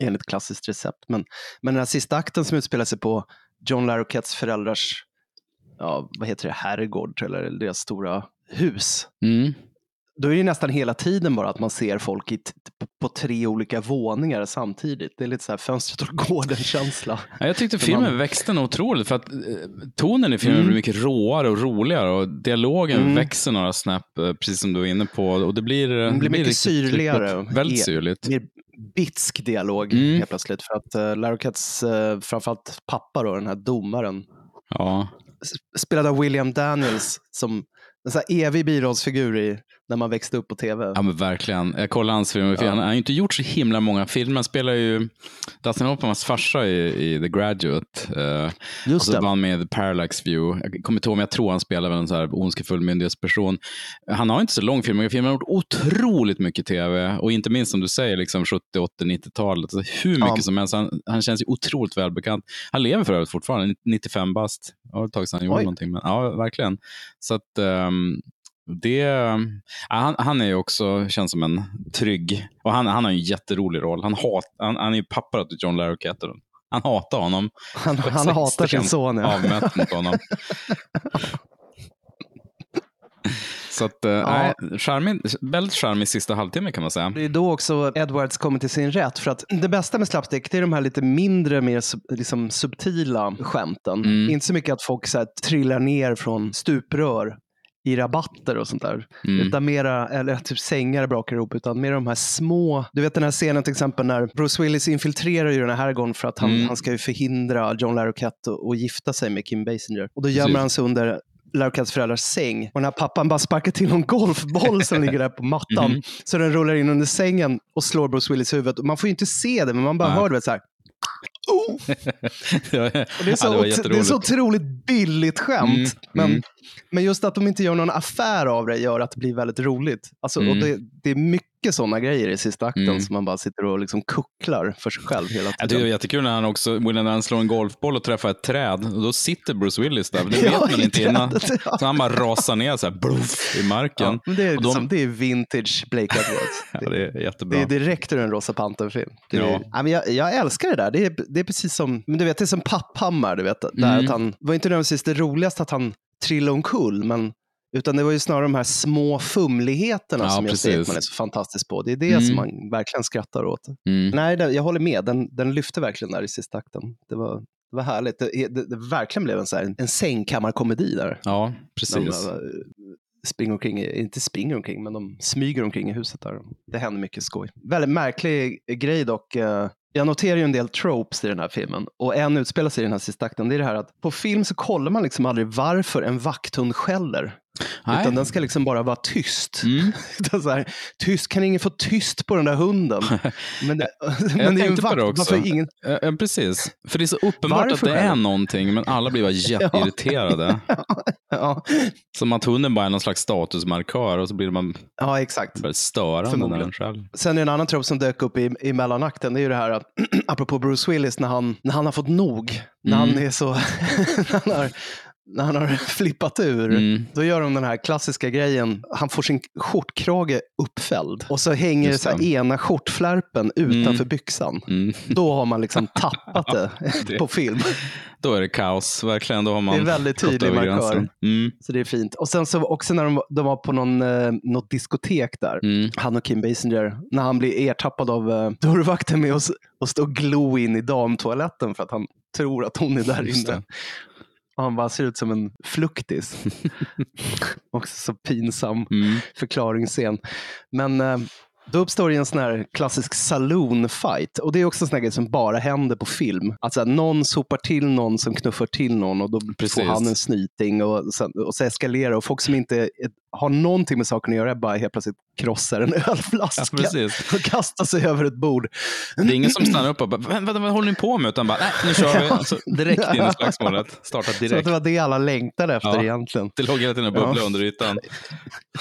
Enligt klassiskt recept. Men, men den här sista akten som utspelar sig på John Larroquettes föräldrars ja, vad heter det, herrgård eller deras stora hus Mm. då är det nästan hela tiden bara att man ser folk i på, tre olika våningar samtidigt. Det är lite så här fönstret och gården-känsla. Ja, jag tyckte filmen man- växte nog otroligt för att eh, tonen i filmen Mm. blir mycket råare och roligare och dialogen Mm. växer några snäpp, eh, precis som du var inne på. Och det blir, eh, Den blir mycket riktigt syrligare. Väldigt E- syrligt. Mer bitsk dialog Mm. helt plötsligt. För att uh, Larroquettes, uh, framförallt pappa, då, den här domaren, Ja. spelad av William Daniels som en sån här evig birollsfigur i när man växte upp på tv. ja, men verkligen. Jag kollade hans filmer. för Han han har inte gjort så himla många filmer. Han spelar ju Dustin Hoffmans farsa i, i The Graduate. och Just så det. var han med i The Parallax View. Jag kommer inte ihåg, men jag tror han spelar väl en så här ondskefull myndighetsperson. Han har inte så lång film, men filmen har gjort otroligt mycket tv. Och inte minst som du säger, liksom 70, 80, 90-talet. Alltså, hur mycket Ja. som helst. Han, han känns ju otroligt välbekant. Han lever för övrigt fortfarande, 95 bast. Ja, Det var ett tag sedan han gjorde Oj. någonting. Men, ja, verkligen. Så att ehm, det, ja, han, han är ju också, känns som en trygg, och han, han har ju en jätterolig roll. Han, hat, han, han är ju pappa till John Larroquette. Han hatar honom. Han, han hatar sin son. Ja. Avmätt mot honom. Så att, eh, Ja. nej, charmig, väldigt charmig sista halvtimme kan man säga. Det är då också Edwards kommer till sin rätt. För att det bästa med slapstick det är de här lite mindre, mer liksom subtila skämten. Mm. Inte så mycket att folk så här, trillar ner från stuprör i rabatter och sånt där. Mm. Utan mera, eller typ sängar brakar ihop, utan mer de här små. Du vet den här scenen till exempel när Bruce Willis infiltrerar ju den här herrgården för att han, Mm. han ska ju förhindra John Larroquette att gifta sig med Kim Basinger. Och då gömmer han sig under Larroquettes föräldrars säng. Och den här pappan bara sparkar till någon golfboll som ligger där på mattan. Mhm. Så den rullar in under sängen och slår Bruce Willis i huvudet. Och man får ju inte se det, men man bara Nej. hör du vet, så här. Oh! Ja, det, är så, ja, det det är så otroligt billigt skämt. Mm, Men, mm. Men just att de inte gör någon affär av det gör att det blir väldigt roligt. Alltså, och Mm. det, det är mycket sådana grejer i sista akten Mm. som man bara sitter och liksom kucklar för sig själv hela Jag tycker det tiden. är jättekul när han också, när han slår en golfboll och träffar ett träd. Och då sitter Bruce Willis där. Det vet Ja, man inte innan. ja. Så han bara rasar ner så här, bluff, i marken. Ja, det, är Och de- liksom, det är vintage Blake Edwards. Ja, det är jättebra. Det är direkt ur en Rosa Pantern-film. Det Ja. Jag, jag älskar det där. Det är, det är precis som, men du vet, det är som Papphammar. Du vet, där Mm. att han, det var inte nödvändigtvis det roligaste att han trillade omkull, men utan det var ju snarare de här små fumligheterna Ja, som Gösta precis. Ekman är så fantastisk på. Det är det Mm. som man verkligen skrattar åt. Mm. Nej, det, jag håller med. Den, den lyfte verkligen där i sista akten. Det var, det var härligt. Det, det, det verkligen blev en, så här, en sängkammarkomedi där. Ja, De precis. eh, springer omkring, inte springer omkring, men de smyger omkring i huset där. Det händer mycket skoj. Väldigt märklig grej dock. Jag noterar ju en del tropes i den här filmen och en utspelar sig i den här sista akten. Det är det här att på film så kollar man liksom aldrig varför en vakthund skäller. Nej. Utan den ska liksom bara vara tyst. Mm. Så här, tyst. Kan ingen få tyst på den där hunden? Men det, men det är ju en vakt. Varför ingen, Ja, ja, precis. För det är så uppenbart Varför att det är någonting, men alla blir bara jätteirriterade. ja, Som att hunden bara är någon slags statusmarkör och så blir man ja, exakt. störande när den själv. Sen är det en annan trope som dök upp i, i mellanakten. Det är ju det här att, apropå Bruce Willis, när han, när han har fått nog. När Mm. han är så, när han har, när han har flippat ur. Mm. Då gör de den här klassiska grejen. Han får sin skjortkrage uppfälld. Och så hänger Just så det. ena skjortflärpen utanför Mm. byxan. Mm. Då har man liksom tappat det det- på film. Då är det kaos, verkligen. Då har man Det är väldigt tydlig markör. Mm. Så det är fint. Och sen så också när de, de var på någon, eh, något diskotek där. Mm. han och Kim Basinger, när han blir ertappad av uh, dörrvakten med att, stå och glo in i damtoaletten för att han tror att hon är där Just inne. det. Och han bara ser ut som en fluktis. Också så pinsam Mm. förklaringsscen. Men eh, då uppstår det en sån här klassisk saloon-fight. Och det är också en sån här grej som bara händer på film. Att så här, någon sopar till någon som knuffar till någon och då Precis. får han en snyting och, sen, och så eskalerar och folk som inte är, har någonting med saken att göra bara helt plötsligt krossar en ölflaska Ja, och kastar sig över ett bord. Det är ingen som stannar upp och bara, vad, vad, vad håller ni på med? Utan bara, nej, nu kör vi. Alltså, direkt in i slagsmålet. Startar Så att det direkt. var det alla längtade efter Ja. egentligen. Det låg hela tiden och bubblade Ja. under ytan.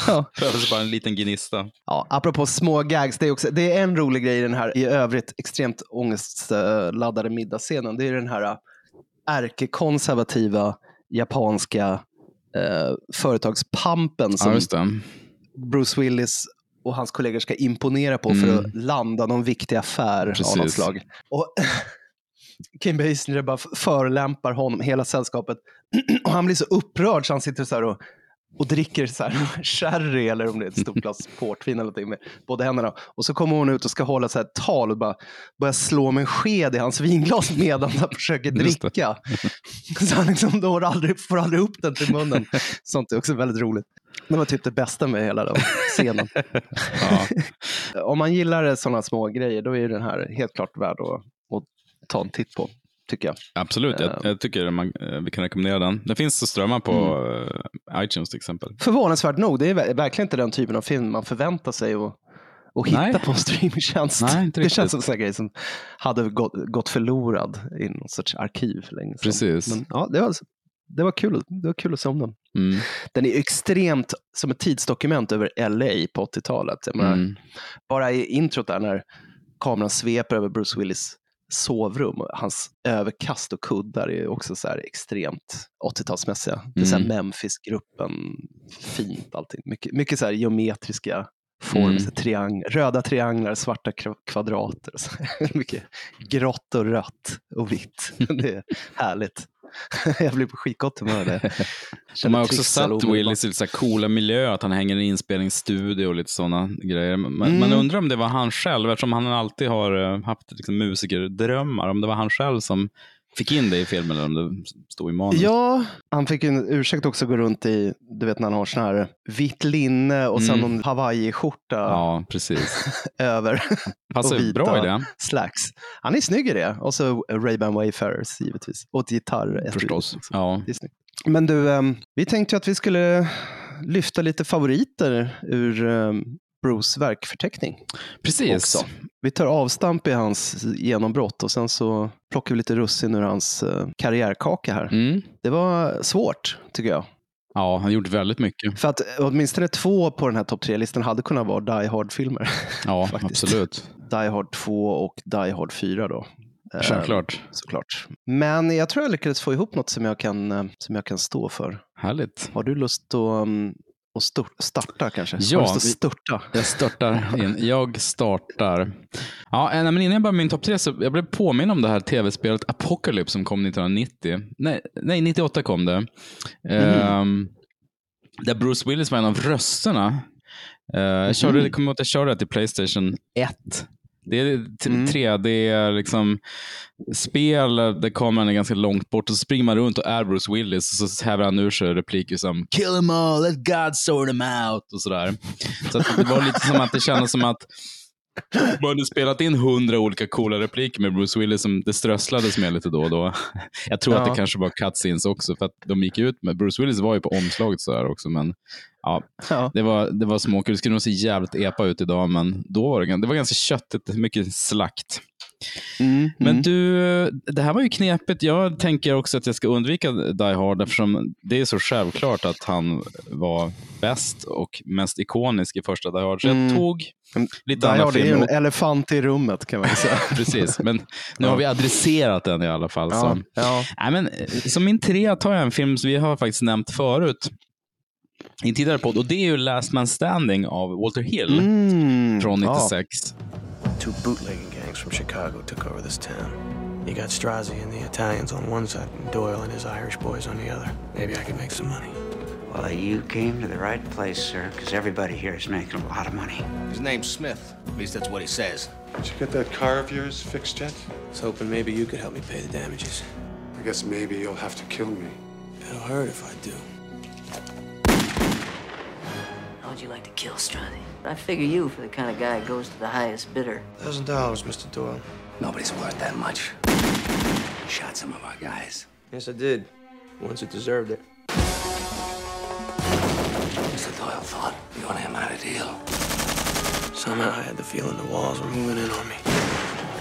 Ja. Behövdes bara en liten gnista. Ja, apropå små gags, det är, också, det är en rolig grej i den här i övrigt extremt ångestladdade middagsscenen. Det är den här äh, ärkekonservativa japanska eh, företagspampen Ja, som det. Bruce Willis och hans kollegor ska imponera på för Mm. att landa någon viktig affär av Precis. något slag. Och Kim Basinger bara förolämpar honom, hela sällskapet. och han blir så upprörd så han sitter så här och, och dricker så här sherry eller om det är ett stort glas portvin eller någonting med båda händerna. Och så kommer hon ut och ska hålla så här ett tal och bara börjar slå med en sked i hans vinglas medan han försöker dricka. så han liksom når aldrig, får aldrig upp den till munnen. Sånt är också väldigt roligt. Det var typ det bästa med hela den scenen. Om man gillar sådana små grejer, då är den här helt klart värd att, att ta en titt på, tycker jag. Absolut, jag, jag tycker man, eh, vi kan rekommendera den. Den finns att strömma på eh, iTunes till exempel. Förvånansvärt nog, det är ver- verkligen inte den typen av film man förväntar sig att, att hitta Nej. på en streamingtjänst. Nej, det känns som en sån grej som hade gått, gått förlorad i någon sorts arkiv länge sedan. Precis. Men, ja, det, var, det, var kul, det var kul att se om den. Mm. Den är extremt som ett tidsdokument över LA på 80-talet. Jag menar, Mm. Bara i introt där när kameran sveper över Bruce Willis sovrum hans överkast och kuddar är också så extremt 80-talsmässiga. Det är Mm. Memphis-gruppen, fint allting. Mycket, mycket så geometriska former, Mm. triang röda trianglar, svarta kva- kvadrater. mycket grått och rött och vitt. Det är härligt. Jag blir på skitgott humör. där. De har också satt. Willis i lite så coola miljöer, att han hänger i en inspelningsstudio och lite sådana grejer. Man, Mm. man undrar om det var han själv, eftersom han alltid har eh, haft liksom, musikerdrömmar, om det var han själv som fick in det i filmen eller om det stod i manus. Ja, han fick en ursäkt också att gå runt i, du vet när han har sån här vitt linne och sen Mm. någon hawaiiskjorta Ja, precis. över Passar och bra i det. slacks. Han är snygg i det. Och så Ray-Ban Wayfarers givetvis. Och ett gitarr. Förstås. Ja. Det är snyggt. Men du, ehm, vi tänkte ju att vi skulle lyfta lite favoriter ur um, Bruce verkförteckning. Precis. Också. Vi tar avstamp i hans genombrott och sen så plockar vi lite russin ur hans eh, karriärkaka här. Mm. Det var svårt, tycker jag. Ja, han gjort väldigt mycket. För att åtminstone två på den här topp tre-listan hade kunnat vara Die Hard-filmer. Ja, absolut. Die Hard 2 och Die Hard 4 då. Eh, Självklart. Såklart. Men jag tror jag lyckades få ihop något som jag kan, eh, som jag kan stå för. Härligt. Har du lust att, um, att stor- starta kanske? Ja, störta? Jag startar in. Jag startar. Ja, nej, men innan jag börjar min topp tre så jag blev påminn om det här tv-spelet Apocalypse som kom 1990. Nej, nej 98 kom det. Ehm, där Bruce Willis var en av rösterna. Eh, jag, körde, jag kommer ihåg att jag körde det till Playstation 1. Det är ett Mm. 3D liksom, spel där kameran är ganska långt bort och så springer man runt och är Bruce Willis och så häver han ur sig repliker som “Kill them all, let God sort them out” och sådär. Så det var lite som att det kändes som att man hade spelat in hundra olika coola repliker med Bruce Willis som det strösslades med lite då och då. Jag tror att Ja. det kanske var cutscenes också för att de gick ut med, Bruce Willis var ju på omslaget sådär också men ja, Ja. det var, det var småkul. Det skulle nog se jävligt epa ut idag men då var det, det var ganska köttigt, mycket slakt. Mm, Men mm. du, det här var ju knepigt. Jag tänker också att jag ska undvika Die Hard eftersom det är så självklart att han var bäst och mest ikonisk i första Die Hard. Så jag Mm. tog lite Die Hard är ju en elefant i rummet kan man säga. Precis, men nu har vi adresserat den i alla fall. ja, Så. ja. Nej, men, eh, som min trea tar jag en film som vi har faktiskt nämnt förut i en tidigare podd och det är ju Last Man Standing av Walter Hill Mm, från ja. 96. Two bootlegging gangs from Chicago took over this town. You got Strozzi and the Italians on one side, and Doyle and his Irish boys on the other. Maybe I could make some money. Well, you came to the right place, sir, because everybody here is making a lot of money. His name's Smith. At least that's what he says. Did you get that car of yours fixed yet? I was hoping maybe you could help me pay the damages. I guess maybe you'll have to kill me. It'll hurt if I do. Would you like to kill Strati? I figure you for the kind of guy who goes to the highest bidder. Thousand dollars, Mr. Doyle. Nobody's worth that much. You shot some of our guys. Yes, I did. Once it deserved it. Mr. Doyle thought you and him had a deal. Somehow I had the feeling the walls were moving in on me.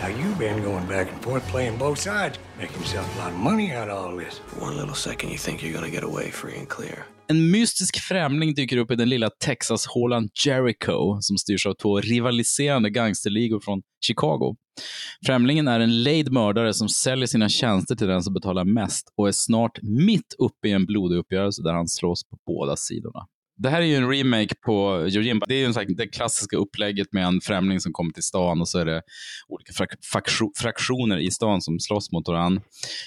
Now you've been going back and forth playing both sides, making yourself a lot of money out of all this. For one little second, you think you're gonna get away free and clear. En mystisk främling dyker upp i den lilla Texas-hålan Jericho som styrs av två rivaliserande gangsterligor från Chicago. Främlingen är en lejd mördare som säljer sina tjänster till den som betalar mest och är snart mitt uppe i en blodig uppgörelse där han slåss på båda sidorna. Det här är ju en remake på Yojimbo. Det är ju här- det klassiska upplägget med en främling som kommer till stan och så är det olika frak fraktioner i stan som slåss mot varandra.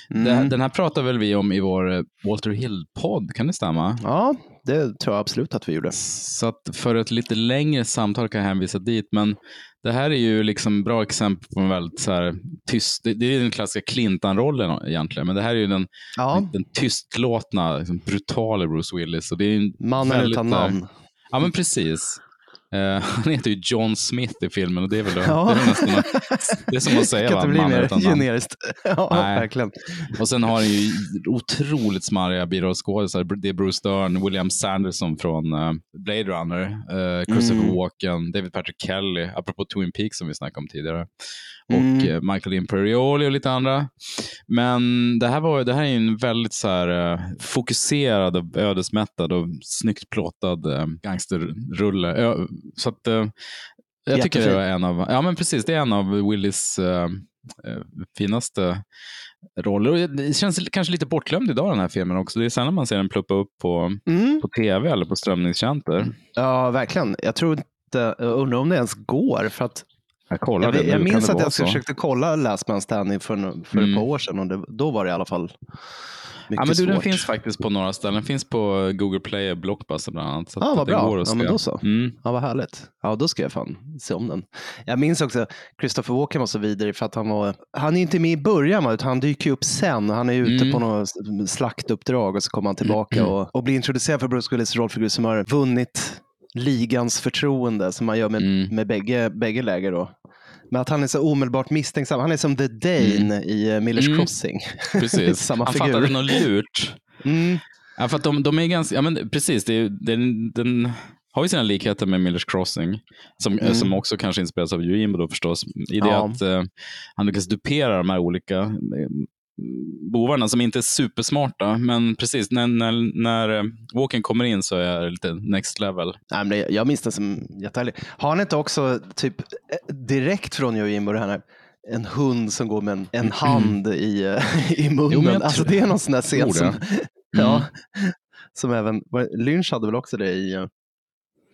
Mm. Den här pratar väl vi om i vår Walter Hill-podd, kan det stämma? Ja, det tror jag absolut att vi gjorde. Så att för ett lite längre samtal kan jag hänvisa dit. Men det här är ju liksom bra exempel på en väldigt så här tyst, det, är den klassiska Clintan-rollen egentligen, men det här är ju den, Ja. den tystlåtna, liksom, brutala Bruce Willis. Och det är ju en Mannen utan här- namn. Ja, men precis. Eh, han heter ju John Smith i filmen och det är väl, Ja. det är nästan, det är som att säga kan va, inte bli mannen mer generiskt. ja, Nej. verkligen. Och sen har han ju otroligt smarriga birollskådisar. Det är Bruce Dern, William Sanderson från eh, Blade Runner, eh, Christopher Mm. Walken, David Patrick Kelly, apropå Twin Peaks som vi snackade om tidigare. Och Mm. eh, Michael Imperioli och lite andra. Men det här, var, det här är en väldigt så här, eh, fokuserad, och ödesmättad och snyggt plåtad eh, gangsterrulle. Så att, jag tycker det var en av, ja men precis, det är en av Willis eh, eh, finaste roller. Och Det känns kanske lite bortglömd idag den här filmen också. Det är sällan man ser den pluppa upp på, Mm. på tv eller på strömningstjänster. Ja, verkligen. Jag tror inte, jag undrar om det ens går. För att Jag kollar jag, jag minns att jag så? försökte kolla Last Man Standing för, för Mm. ett par år sedan och det, då var det i alla fall mycket Ja, men du, den svårt. finns faktiskt på några ställen. Den finns på Google Play och Blockbuster bland annat. Så att vad den bra. Ja, men då så. Mm. Ja, vad härligt. Ja, då ska jag fan se om den. Jag minns också Christopher Walken var så vidare för att han var, han är inte med i början, utan han dyker upp sen. Han är ute Mm. på något slaktuppdrag och så kommer han tillbaka och, och blir introducerad för Bruce Willis rollfigur som har vunnit ligans förtroende som man gör med, Mm. med bägge, bägge läger. Då. Men att han är så omedelbart misstänksam. Han är som The Dane i uh, Millers Mm. Crossing. Precis. Samma Han figur. fattade något lurt. Mm. Ja, för de, de är ganska, ja men precis, det den, den har ju sina likheter med Millers Crossing, som, Mm. som också kanske inspireras av Jimbo då förstås, i det Ja. att eh, han lyckas dupera de här olika eh, bovarna som inte är supersmarta, men precis, när, när, när eh, Walken kommer in så är det lite next level. Nej, men jag minns den som jättehärlig. Har han inte också typ eh, direkt från Jojimbo det här en hund som går med en, en hand i, eh, i munnen? Jo, alltså det är någon sån där scen som, det. ja, Mm. som även, Lynch hade väl också det i uh,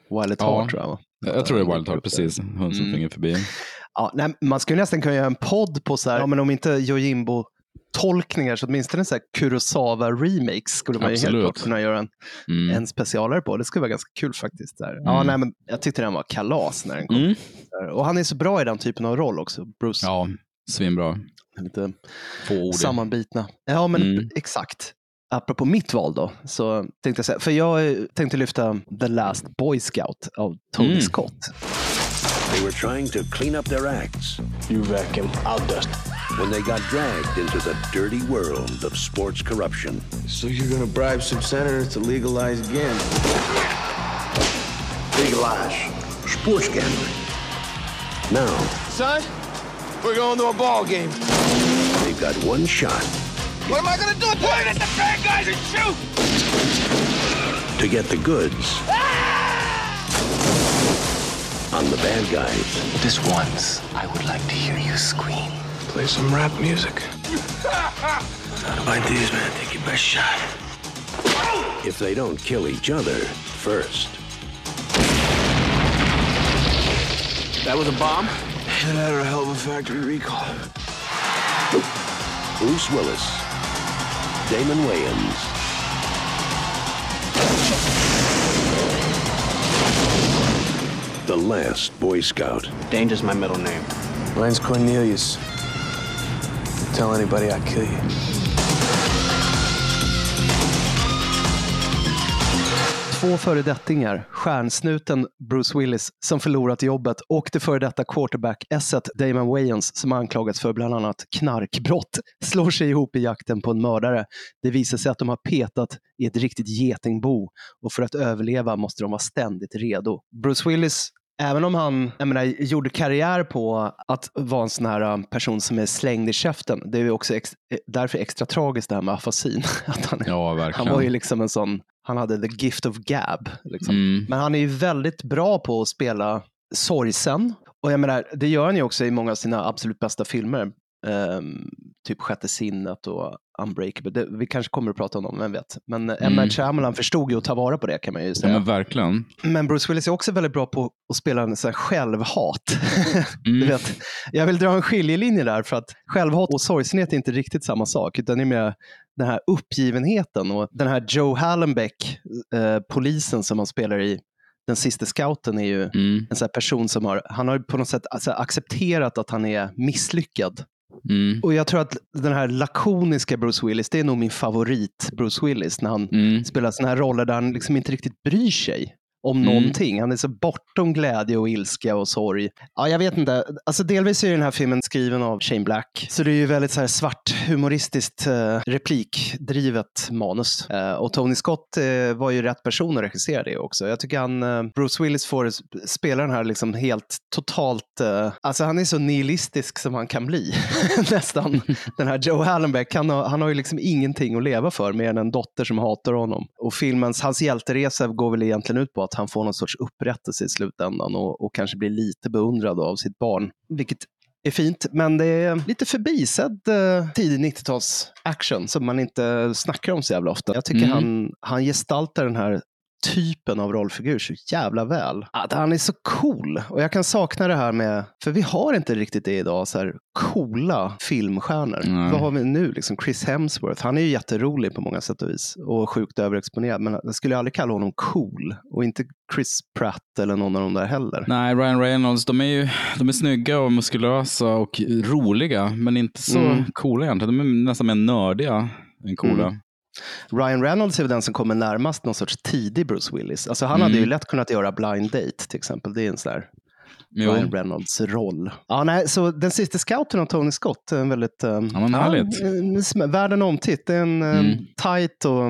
Wild at Ja. Heart tror jag. Jag, tror det är Wild Heart, precis, hund som Mm. flyger förbi. Ja, nej, man skulle nästan kunna göra en podd på så här, ja, men om inte Jojimbo tolkningar så åtminstone så här Kurosawa remakes skulle man ju helt Absolut. klart kunna göra en, Mm. en specialare på. Det skulle vara ganska kul faktiskt. Där. Ja, Mm. nej, men jag tyckte den var kalas när den kom. Mm. Och han är så bra i den typen av roll också, Bruce. Ja, svinbra. Lite sammanbitna. Ja, men Mm. exakt. Apropå mitt val då, så tänkte jag säga, för jag eh, tänkte lyfta The Last Boy Scout av Tony Mm. Scott. They were trying to clean up their acts You reckon I'll dust. when they got dragged into the dirty world of sports corruption. So you're gonna bribe some senators to legalize gambling? Legalize sports gambling. Now, Son, we're going to a ball game. they've got one shot What am I gonna do? Point at the bad guys and shoot! to get the goods on the bad guys. This once, I would like to hear you scream. Play some rap music. Like these, man. Take your best shot. If they don't kill each other first. That was a bomb? It had a hell of a factory recall. Bruce Willis, Damon Wayans, the last Boy Scout. Danger's my middle name. Mine's Cornelius. Tell anybody I kill you. Två föredettingar, stjärnsnuten Bruce Willis som förlorat jobbet och det före detta quarterback-esset Damon Wayans som anklagats för bland annat knarkbrott slår sig ihop i jakten på en mördare. Det visar sig att de har petat i ett riktigt getingbo och för att överleva måste de vara ständigt redo. Bruce Willis även om han jag menar, gjorde karriär på att vara en sån här um, person som är slängd i käften. Det är ju också ex, eh, därför extra tragiskt det här med afasin. Att han, Ja, han var ju liksom en sån, han hade the gift of gab. Liksom. Mm. Men han är ju väldigt bra på att spela sorgsen. Och jag menar, det gör han ju också i många av sina absolut bästa filmer. Ehm, typ Sjätte sinnet och Unbreakable. Det, vi kanske kommer att prata om dem, vem vet. Men mm. M. Night Shyamalan förstod ju att ta vara på det kan man ju Ja, säga. men verkligen. Men Bruce Willis är också väldigt bra på att spela en sån här självhat. Mm. du vet, jag vill dra en skiljelinje där för att självhat och sorgsenhet är inte riktigt samma sak, utan det är mer den här uppgivenheten och den här Joe Hallenbeck, eh, polisen som han spelar i den sista scouten är ju Mm. en sån person som har, han har på något sätt alltså, accepterat att han är misslyckad. Mm. Och jag tror att den här lakoniska Bruce Willis, det är nog min favorit Bruce Willis, när han Mm. spelar såna här roller där han liksom inte riktigt bryr sig om Mm. någonting. Han är så bortom glädje och ilska och sorg. Ja, jag vet inte. Alltså, delvis är den här filmen skriven av Shane Black, så det är ju väldigt så här svart humoristiskt eh, replikdrivet manus. Eh, och Tony Scott eh, var ju rätt person att regissera det också. Jag tycker han, eh, Bruce Willis får sp- spela den här liksom helt totalt, eh, alltså han är så nihilistisk som han kan bli. Nästan. Den här Joe Hallenbeck, han har, han har ju liksom ingenting att leva för mer än en dotter som hatar honom. Och filmens, hans hjälteresa går väl egentligen ut på att han får någon sorts upprättelse i slutändan och, och kanske blir lite beundrad av sitt barn. Vilket är fint, men det är lite förbisedd eh, tidig 90-tals action som man inte snackar om så jävla ofta. Jag tycker Mm. han, han gestaltar den här typen av rollfigur så jävla väl. Att han är så cool. Och jag kan sakna det här med, för vi har inte riktigt det idag, så här coola filmstjärnor. Nej. Vad har vi nu? Liksom Chris Hemsworth, han är ju jätterolig på många sätt och vis och sjukt överexponerad, men jag skulle aldrig kalla honom cool. Och inte Chris Pratt eller någon av de där heller. Nej, Ryan Reynolds, de är ju de är snygga och muskulösa och roliga, men inte så Mm. coola egentligen. De är nästan mer nördiga än coola. Mm. Ryan Reynolds är väl den som kommer närmast någon sorts tidig Bruce Willis. Alltså han Mm. hade ju lätt kunnat göra Blind Date till exempel. Det är en sån där Jo. Ryan Reynolds roll. Ja, nej, så den sista scouten av Tony Scott är en väldigt... Um, Ja, men härligt. en sm- värd en omtitt. Det är en um, Mm. tight och,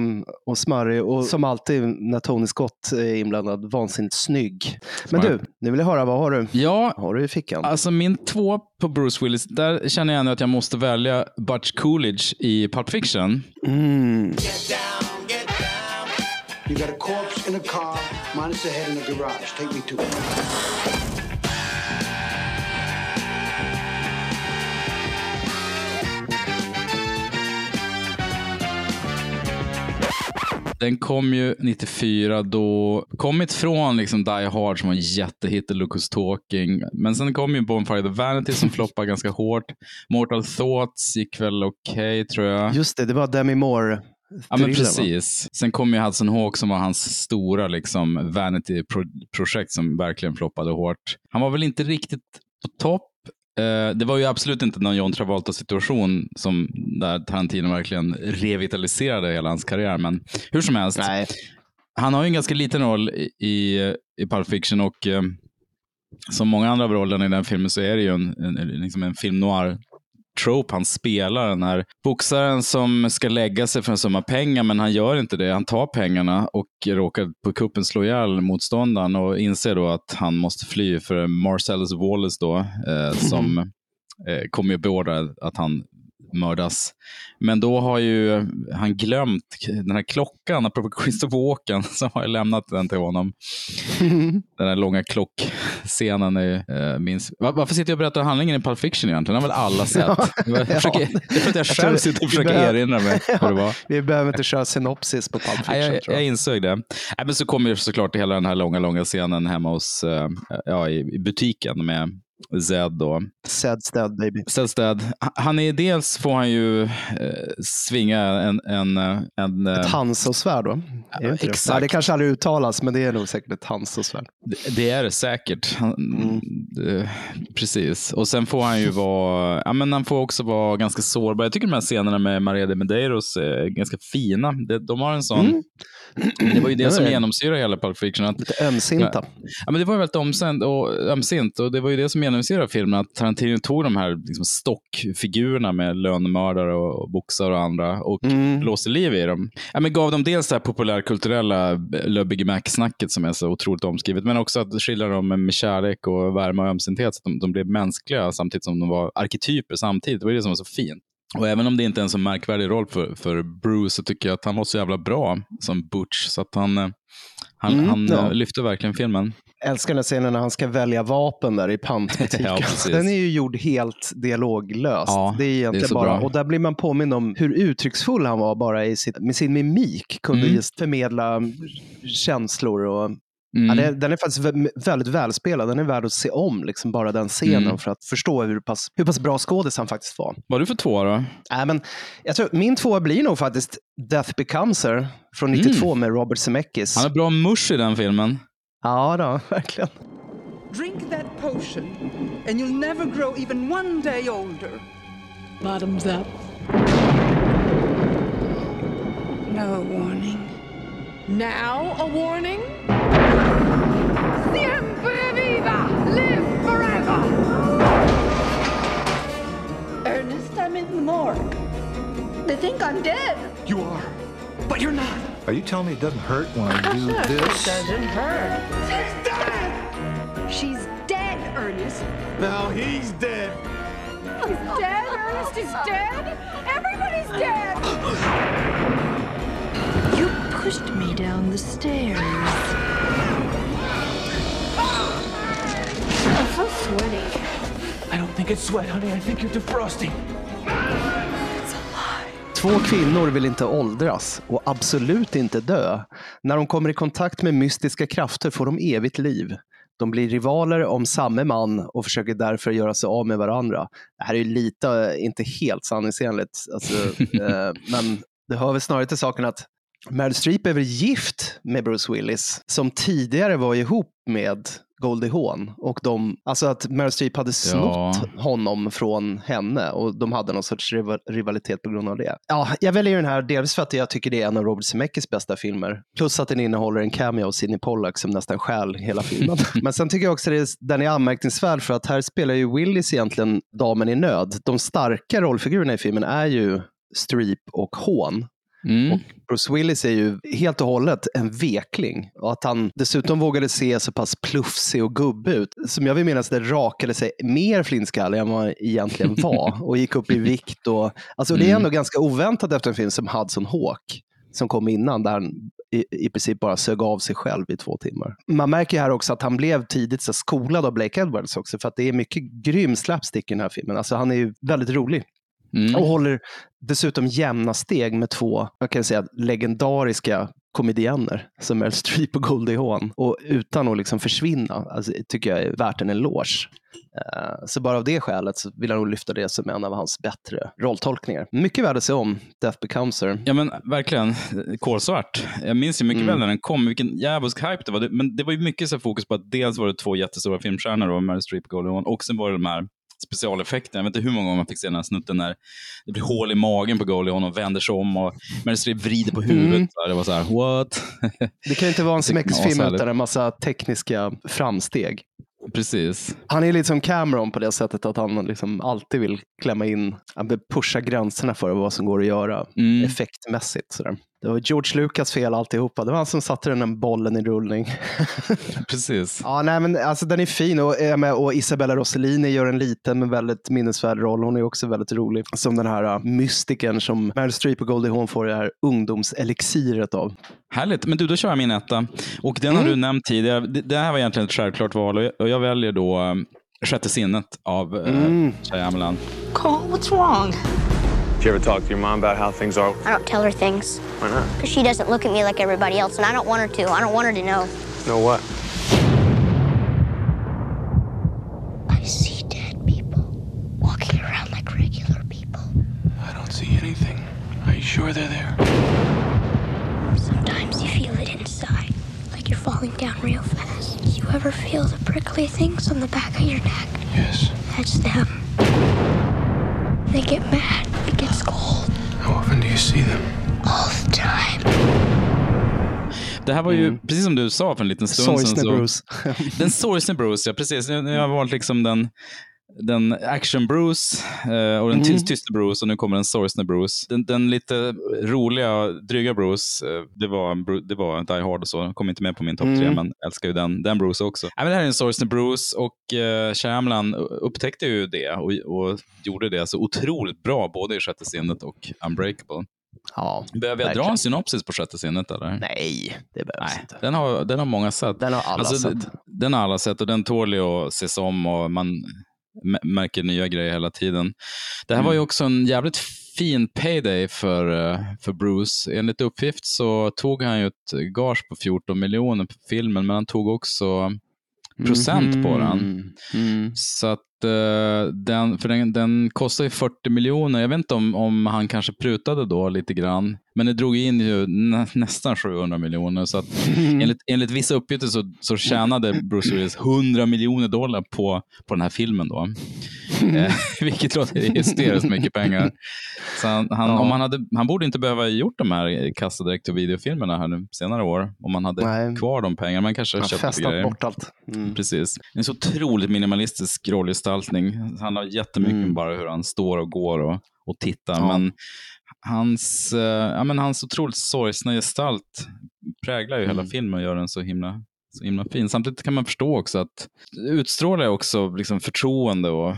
och smörrig och som alltid när Tony Scott är inblandad, vansinnigt snygg. Men Smart. du, nu vill jag höra, vad har du, Ja, har du i fickan? alltså min två på Bruce Willis, där känner jag nu att jag måste välja Butch Coolidge i Pulp Fiction. Mm. You got a corpse in a car, minus the head in the garage. Take me to it. Den kom ju 94 då, kommit från liksom Die Hard som var en jättehit, och Lucas Talking. Men sen kom ju Bonfire the Vanity som floppade ganska hårt. Mortal Thoughts gick väl okej tror jag. Just det, det var Demi Moore. Ja, men va? precis. Sen kom ju Hudson Hawk som var hans stora liksom, vanity-projekt som verkligen floppade hårt. Han var väl inte riktigt på topp. Eh, det var ju absolut inte någon John Travolta-situation som där Tarantino verkligen revitaliserade hela hans karriär, men hur som helst. Nej. Han har ju en ganska liten roll i, i, Pulp Fiction och eh, som många andra av rollerna i den filmen så är det ju en, en, liksom en film noir trope han spelar. Den här boxaren som ska lägga sig för en summa pengar, men han gör inte det. Han tar pengarna och råkar på kuppen slå ihjäl motståndaren och inser då att han måste fly för Marcellus Wallace då, eh, som eh, kommer ju beordra att han mördas. Men då har ju han glömt den här klockan, apropå Christopher Walken, så har jag lämnat den till honom. Den här långa klockscenen är, eh, minns. Var, varför sitter jag och berättar handlingen i Pulp Fiction egentligen? Den har väl alla sett? Jag försöker, det är för att jag själv sitter och försöker erinra mig vad det var. Vi behöver inte köra synopsis på Pulp Fiction. Nej, jag, tror jag. jag insåg det. Nej, men så kommer ju såklart hela den här långa, långa scenen hemma hos, eh, ja, i, i butiken med Zed då. Sad's dead baby. Zed's dead. Han- är dels får han ju eh, svinga en... en, eh, en eh, Ett Hansosvärd då? Är det det? exakt. Nej, det kanske aldrig uttalas, men det är nog säkert ett Hansosvärd. Det- Det är det säkert. Han, Mm. det, precis. Och sen får han ju vara, ja men han får också vara ganska sårbar. Jag tycker de här scenerna med Maria de Medeiros är ganska fina. De, de har en sån, Mm. Det var ju det som genomsyrar hela Pulp Fiction. Att, Lite ömsinta. Ja, men det var ju väldigt omsänt och ömsint och det var ju det som genomsyrar filmen, att Tarantino tog de här liksom, stockfigurerna med lönnmördare och, boxare och andra och Mm. blåste liv i dem. Ja, men gav dem dels det här populärkulturella Le Big Mac-snacket som är så otroligt omskrivet, men också att skildra dem med kärlek och värme och ömsinthet, så att de, de blev mänskliga samtidigt som de var arketyper samtidigt. Det var det som var så fint. Och även om det inte är en så märkvärdig roll för, för Bruce så tycker jag att han var så jävla bra som Butch. Så att han, eh, han, Mm, han ja. eh, lyfte verkligen filmen. älskar den här scenen när han ska välja vapen där i pantbutiken. Ja, den är ju gjord helt dialoglöst. Ja, det är det är egentligen bara, bra. och där blir man påmind om hur uttrycksfull han var bara i sitt, med sin mimik. Kunde Mm. just förmedla känslor och Mm. Ja, det, den är faktiskt vä- väldigt välspelad. Den är värd att se om, liksom bara den scenen, Mm. för att förstå hur pass, hur pass bra skådis han faktiskt var. Vad är du för två då? Nej, men jag tror, min tvåa blir nog faktiskt Death Becomes Her från 92 med Robert Zemeckis. Han har bra musch i den filmen. Ja, då, verkligen. Drink that potion, and you'll never grow even one day older. Bottoms up. No warning. Now a warning? Siempre viva! Live forever! Ernest, I'm in the morgue. They think I'm dead. You are, but you're not. Are you telling me it doesn't hurt when I do this? It doesn't hurt. She's dead! She's dead, Ernest. Now he's dead. He's dead, Ernest is dead! Everybody's dead! You pushed me down the stairs. I'm so sweaty. I don't think it's sweat, honey. I think you're defrosting. Två kvinnor vill inte åldras och absolut inte dö. När de kommer i kontakt med mystiska krafter får de evigt liv. De blir rivaler om samme man och försöker därför göra sig av med varandra. Det här är ju lite, eh, inte helt sanningsenligt, alltså, eh, men det hör väl snarare till saken att Meryl Streep är väl gift med Bruce Willis, som tidigare var ihop med Goldie Hawn. Och de, alltså att Meryl Streep hade snott honom från henne och de hade någon sorts riva- rivalitet på grund av det. Ja, jag väljer den här delvis för att jag tycker det är en av Robert Zemeckis bästa filmer. Plus att den innehåller en cameo av Sidney Pollack som nästan stjäl hela filmen. Men sen tycker jag också att den är anmärkningsvärd för att här spelar ju Willis egentligen damen i nöd. De starka rollfigurerna i filmen är ju Streep och Hawn. Mm. Och Bruce Willis är ju helt och hållet en vekling. Och att han dessutom vågade se så pass plufsig och gubbig ut. Som jag vill minnas det rakade sig mer flintskallig än vad han egentligen var. och gick upp i vikt. Och, alltså Det är Mm. ändå ganska oväntat efter en film som Hudson Hawk. Som kom innan, där han i, i princip bara sög av sig själv i två timmar. Man märker ju här också att han blev tidigt så skolad av Blake Edwards också. För att det är mycket grym slapstick i den här filmen. Alltså han är ju väldigt rolig. Mm. Och håller dessutom jämna steg med två, jag kan säga, legendariska komedienner som Meryl Streep och Goldie Hawn. Och utan att liksom försvinna, alltså, tycker jag är värt en eloge. Eh, Så bara av det skälet så vill jag nog lyfta det som en av hans bättre rolltolkningar. Mycket värd att se om, Death Becomes Her. Ja men verkligen, kolsvart. Jag minns ju mycket Mm. väl när den kom, vilken jävulsk hype det var. Men det var ju mycket så fokus på att dels var det två jättestora filmstjärnor, då, Meryl Streep och Goldie Hawn, och sen var det de här specialeffekterna. Jag vet inte hur många gånger man fick se den här snutten när det blir hål i magen på Goldie Hawn och vänder sig om och Meryl Streep vrider på huvudet. Mm. Det var så här, what? Det kan ju inte vara en härligt. utan en massa tekniska framsteg. Precis. Han är lite som Cameron på det sättet att han liksom alltid vill klämma in, han vill pusha gränserna för vad som går att göra Mm. effektmässigt. Sådär. Det var George Lucas fel alltihopa. Det var han som satte den där bollen i rullning. Precis. Ja, nej, men alltså, den är fin och, med, och Isabella Rossellini gör en liten men väldigt minnesvärd roll. Hon är också väldigt rolig. Som den här uh, mystiken som Meryl Streep och Goldie Hawn får det här ungdomselixiret av. Härligt, men du, då kör jag min etta. Och den har Mm. du nämnt tidigare. Det, det här var egentligen ett självklart val och jag, och jag väljer då um, Sjätte sinnet av uh, Mm. Shyamalan. Cole, what's wrong? Did you ever talk to your mom about how things are? I don't tell her things. Why not? Because she doesn't look at me like everybody else, and I don't want her to. I don't want her to know. Know what? I see dead people walking around like regular people. I don't see anything. Are you sure they're there? Sometimes you feel it inside, like you're falling down real fast. You ever feel the prickly things on the back of your neck? Yes. That's them. They get mad. It gets cold How often do you see them? all the time. Det här var ju, Mm. precis som du sa för en liten stund Sorgsne sedan. så- Bruce. den sorgsne Bruce, ja precis. Jag, jag har valt liksom den, den action Bruce eh, och den Mm. tyst, tysta Bruce och nu kommer den sorgsne Bruce. Den, den lite roliga, dryga Bruce, eh, det var, det var Die Hard och så, kom inte med på min topp tre, Mm. men älskar ju den, den Bruce också. Ja, men det här är en sorgsne Bruce och eh, Shyamalan upptäckte ju det och, och gjorde det så otroligt bra, både i Sjätte sinnet och Unbreakable. Ja, Behöver jag dra en synopsis på Sjätte sinnet eller? Nej, det behövs Nej, inte. den har, den har många sett. Den har alla Alltså, sett. d- Den har alla sett och den tål ju att ses om och man märker nya grejer hela tiden. Det här var Mm. ju också en jävligt fin payday för, eh, för Bruce. Enligt uppgift så tog han ju ett gage på 14 miljoner på filmen, men han tog också procent på den. Mhm. Mm. Så att eh, den, för den, den kostar ju 40 miljoner. Jag vet inte om, om han kanske prutade då lite grann. Men det drog in ju nä, nästan 700 miljoner. Så att enligt, enligt vissa uppgifter så, så tjänade Bruce Willis 100 miljoner dollar på, på den här filmen då. Eh, vilket låter hysteriskt mycket pengar. Så han, han, Ja. om han, hade, han borde inte behöva gjort de här kassa direkt och videofilmerna här nu senare år. Om man hade Nej. kvar de pengarna. Man kanske Han har köpt lite festat grejer. bort allt. Mm. Precis. En så otroligt minimalistisk rollgestaltning. Det handlar jättemycket Mm. om bara hur han står och går och, och tittar. Ja. Men hans, eh, ja, men hans otroligt sorgsna gestalt präglar ju hela Mm. filmen och gör den så himla, så himla fin. Samtidigt kan man förstå också att det utstrålar också liksom förtroende och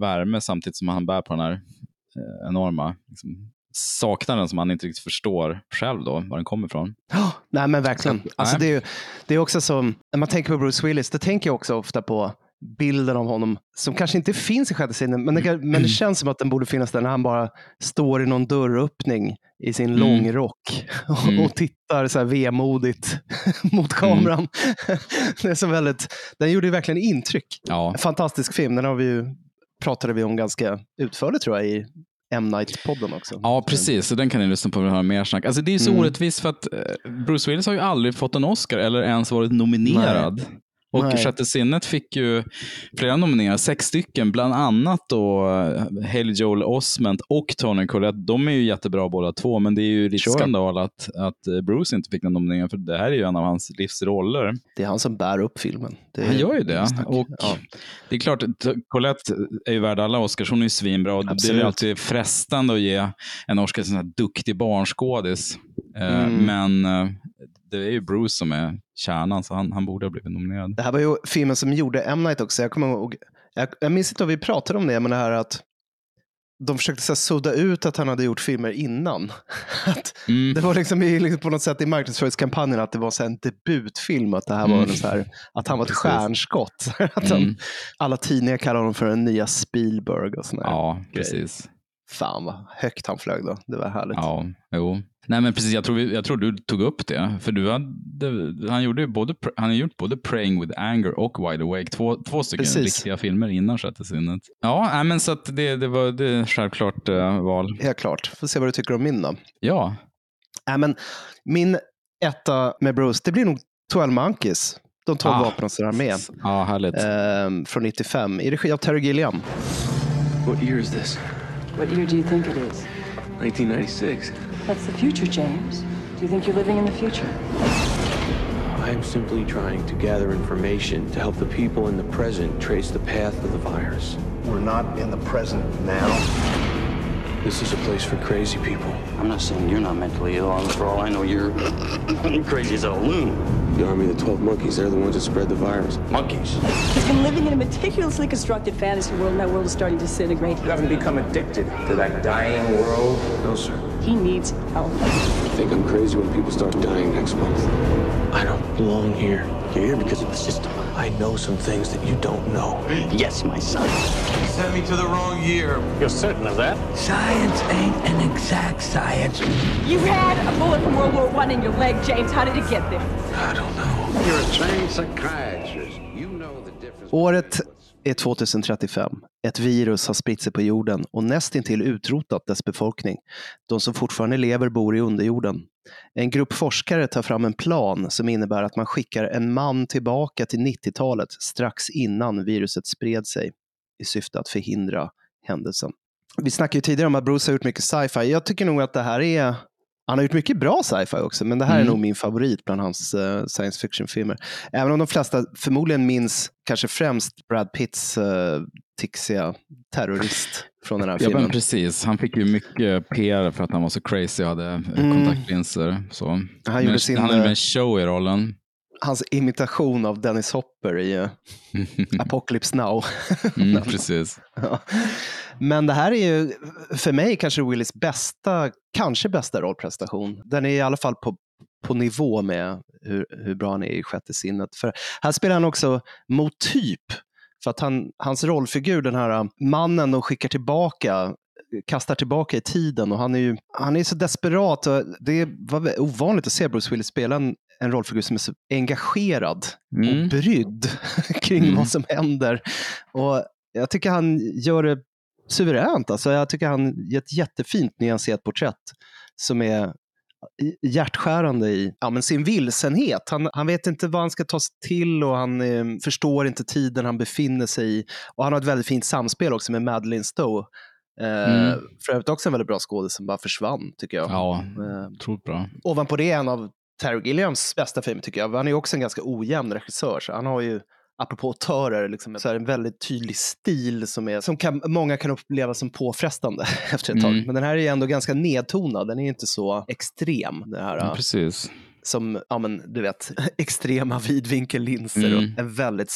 värme samtidigt som han bär på den här eh, enorma liksom, saknaden som han inte riktigt förstår själv då, var den kommer ifrån. Ja, Nej men verkligen. Så, Alltså, nej. det, är, ju- det är också som, när man tänker på Bruce Willis, då tänker jag också ofta på bilden av honom som kanske inte finns i sjätte sinnen, men det, men det känns som att den borde finnas där när han bara står i någon dörröppning i sin Mm. långrock och, Mm. och tittar så här vemodigt mot kameran. det är så väldigt, den gjorde verkligen intryck. Ja. En fantastisk film, den har vi ju, pratade vi om ganska utförligt tror jag i M. Night-podden också. Ja, precis. Så den kan ni lyssna på ni har mer snack. Alltså, det är så Mm. orättvist för att eh, Bruce Willis har ju aldrig fått en Oscar eller ens varit nominerad. Och Nej. Sjätte sinnet fick ju flera nomineringar, sex stycken, bland annat då eh, Haley Joel Osment och Tony Collette. De är ju jättebra båda två, men det är ju lite Sure. skandal att, att eh, Bruce inte fick den nomineringen, för det här är ju en av hans livsroller. Det är han som bär upp filmen. Det Han gör ju det. Och Ja. Det är klart, Colette är ju värd alla Oscars. Hon är ju svinbra. Och Det är ju alltid frestande att ge en Oscar till en sån här duktig barnskådis. Eh, Mm. Men eh, det är ju Bruce som är kärnan, så han, han borde ha blivit nominerad. Det här var ju filmen som gjorde M. Night också. Jag, kommer ihåg, jag, jag minns inte om vi pratade om det, men det här att de försökte så här, sudda ut att han hade gjort filmer innan. att Mm. Det var liksom, i- liksom på något sätt i marknadsföringskampanjen att det var så här en debutfilm, att det här var Mm. så här, att han var ett Precis. stjärnskott. att han, Mm. Alla tidningar kallar honom för den nya Spielberg och såna här Ja, grejer. precis. Fan vad högt han flög då. Det var härligt. Ja, jo. Nej, men precis. Jag tror, vi, jag tror du tog upp det. För du hade, han, gjorde ju både, han har gjort både Praying with Anger och Wide Awake. Två, två stycken Precis. riktiga filmer innan Sjätte sinnet. Ja, nej, men så att det, det var det är självklart uh, val. Helt klart. Får se vad du tycker om min då. Ja, Äh, men min etta med Bruce, det blir nog 12 Monkeys. De 12 Ah. vapnen som är med. ja härligt. Ehm, från 95, i regi av Terry Gilliam. What year is this? What year do you think it is? 1996. That's the future, James. Do you think you're living in the future? I am simply trying to gather information to help the people in the present trace the path of the virus. We're not in the present now. This is a place for crazy people. I'm not saying you're not mentally ill. For all I know, you're crazy as a loon. The army of the 12 monkeys, they're the ones that spread the virus. Monkeys. He's been living in a meticulously constructed fantasy world, and that world is starting to disintegrate. You haven't become addicted to that dying world? No, sir. He needs help. I think I'm crazy when people start dying next month. I don't belong here. You're here because of the system. I know some things that you don't know. Yes, my son. You sent me to the wrong year. You're certain of that? Science ain't an exact science. You had a bullet from World War One in your leg, James. How did it get there? I don't know. You're a trained psychiatrist. You know the difference. Året är 2035. Ett virus har spritt sig på jorden och nästintill utrotat dess befolkning. De som fortfarande lever bor i underjorden. En grupp forskare tar fram en plan som innebär att man skickar en man tillbaka till 90-talet strax innan viruset spred sig i syfte att förhindra händelsen. Vi snackade ju tidigare om att Bruce har gjort mycket sci-fi. Jag tycker nog att det här är han har gjort mycket bra sci-fi också, men det här Mm. är nog min favorit bland hans eh, science fiction-filmer. Även om de flesta förmodligen minns kanske främst Brad Pitts uh, tixiga terrorist från den här Ja, filmen. men precis. Han fick ju mycket PR för att han var så crazy och hade Mm. kontaktlinser. Så. Han gjorde Men sin, han hade eh, en show i rollen. Hans imitation av Dennis Hopper i uh, Apocalypse Now. Mm, precis. Ja. Men det här är ju för mig kanske Willys bästa, kanske bästa rollprestation. Den är i alla fall på, på nivå med hur, hur bra han är i Sjätte sinnet. För här spelar han också mot typ. För att han, hans rollfigur, den här uh, mannen de skickar tillbaka, kastar tillbaka i tiden och han är ju han är så desperat. Och det var ovanligt att se Bruce Willis spela en, en rollfigur som är så engagerad Mm. och brydd kring Mm. vad som händer. Och jag tycker han gör det suveränt. Alltså, jag tycker han ger ett jättefint nyanserat porträtt som är hjärtskärande i ja, men sin vilsenhet. Han, han vet inte vad han ska ta sig till och han eh, förstår inte tiden han befinner sig i. Och han har ett väldigt fint samspel också med Madeleine Stowe. Eh, Mm. För övrigt också en väldigt bra skådis som bara försvann, tycker jag. Ja, Eh, otroligt bra. ovanpå det en av Terry Gilliams bästa filmer tycker jag. Han är också en ganska ojämn regissör. Så han har ju, apropå autörer, liksom, så här en väldigt tydlig stil som, är, som kan, många kan uppleva som påfrestande efter ett tag. Mm. Men den här är ju ändå ganska nedtonad. Den är inte så extrem. Den här, Ja, precis. Som, ja men du vet, extrema vidvinkellinser Mm. och en väldigt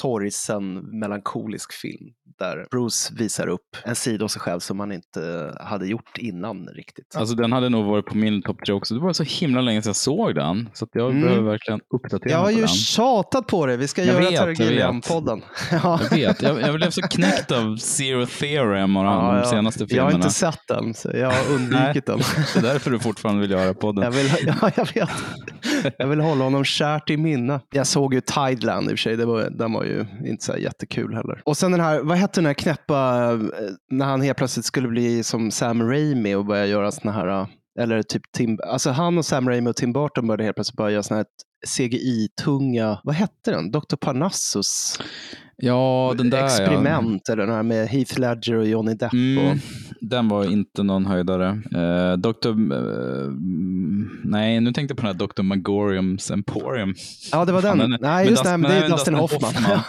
sorgsen, melankolisk film där Bruce visar upp en sida av sig själv som han inte hade gjort innan riktigt. Alltså den hade nog varit på min topp tre också. Det var så himla länge sedan jag såg den. Så jag Mm. behöver verkligen uppdatera Jag har mig på ju den. tjatat på det. Vi ska Jag göra jag. Gilliam-podden. Ja. Jag vet. Jag, jag blev så knäckt av Zero Theorem och Ja, de ja. senaste Jag filmerna. har inte sett den, så jag har undvikit den. Det är därför du fortfarande vill göra podden. Jag vill, ja, jag vet. Jag vill hålla honom kärt i minne. Jag såg ju Tideland i och för sig. Det var, den var ju inte så jättekul heller. Och sen den här, vad hette den här knäppa, eh, när han helt plötsligt skulle bli som Sam Raimi och börja göra såna här, eh, eller typ Tim, alltså han och Sam Raimi och Tim Burton började helt plötsligt börja göra här CGI-tunga, vad hette den? Dr. Parnassus Ja, den där experiment, eller den här med Heath Ledger och Johnny Depp. Ja. Mm, Och, den var inte någon höjdare. Eh, Dr. eh, nej, nu tänkte jag på den här Dr. Magoriums Emporium. ja, det var den. Fan, Nej, just det, Dustin- men det är nej, Dustin Hoffman.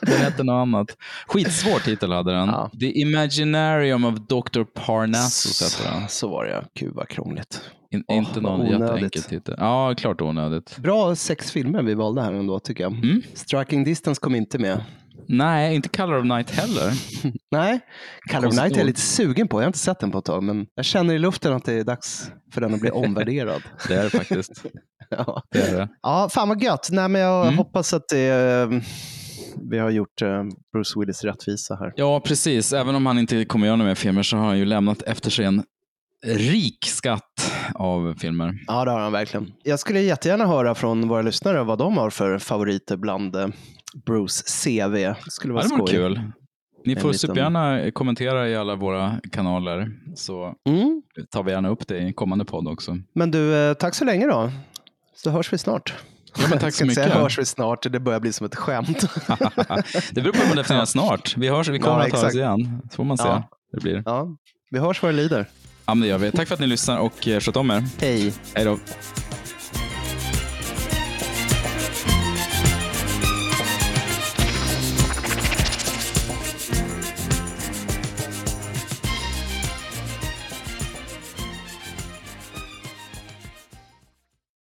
den hette något annat. Skitsvår titel hade den. The Imaginarium of Dr. Parnassus hette den. Så var det ja. Gud vad krångligt. In, Åh, inte någon onödigt. jätteenkel titel. Ja, klart onödigt. Bra sex filmer vi valde här ändå tycker jag. Mm. Striking Distance kom inte med. Nej, inte Color of Night heller. Nej, Color of Night är jag lite sugen på. Jag har inte sett den på ett tag, men jag känner i luften att det är dags för den att bli omvärderad. Det är det faktiskt. ja. Det är det. ja, fan vad gött. Nej, men jag Mm. hoppas att det, eh, vi har gjort eh, Bruce Willis rättvisa här. Ja, precis. Även om han inte kommer göra några mer filmer så har han ju lämnat efter sig en rik skatt av filmer. Ja, det har han verkligen. Jag skulle jättegärna höra från våra lyssnare vad de har för favoriter bland eh, Bruce CV. Det skulle vara det skoj. kul. Ni får liten- supergärna kommentera i alla våra kanaler så Mm. tar vi gärna upp det i kommande podd också. Men du, eh, tack så länge då. Så hörs vi snart. Ja, men tack så inte säga mycket. hörs vi snart, det börjar bli som ett skämt. det beror på vad man definierar snart. Vi, hörs, vi kommer Ja, att höras igen. Så får man se. Ja. hur Det blir. Ja, vi hörs vad det lider. Ja, men det gör vi. Tack för att ni lyssnar och eh, sköt om er. Hej. Hej då.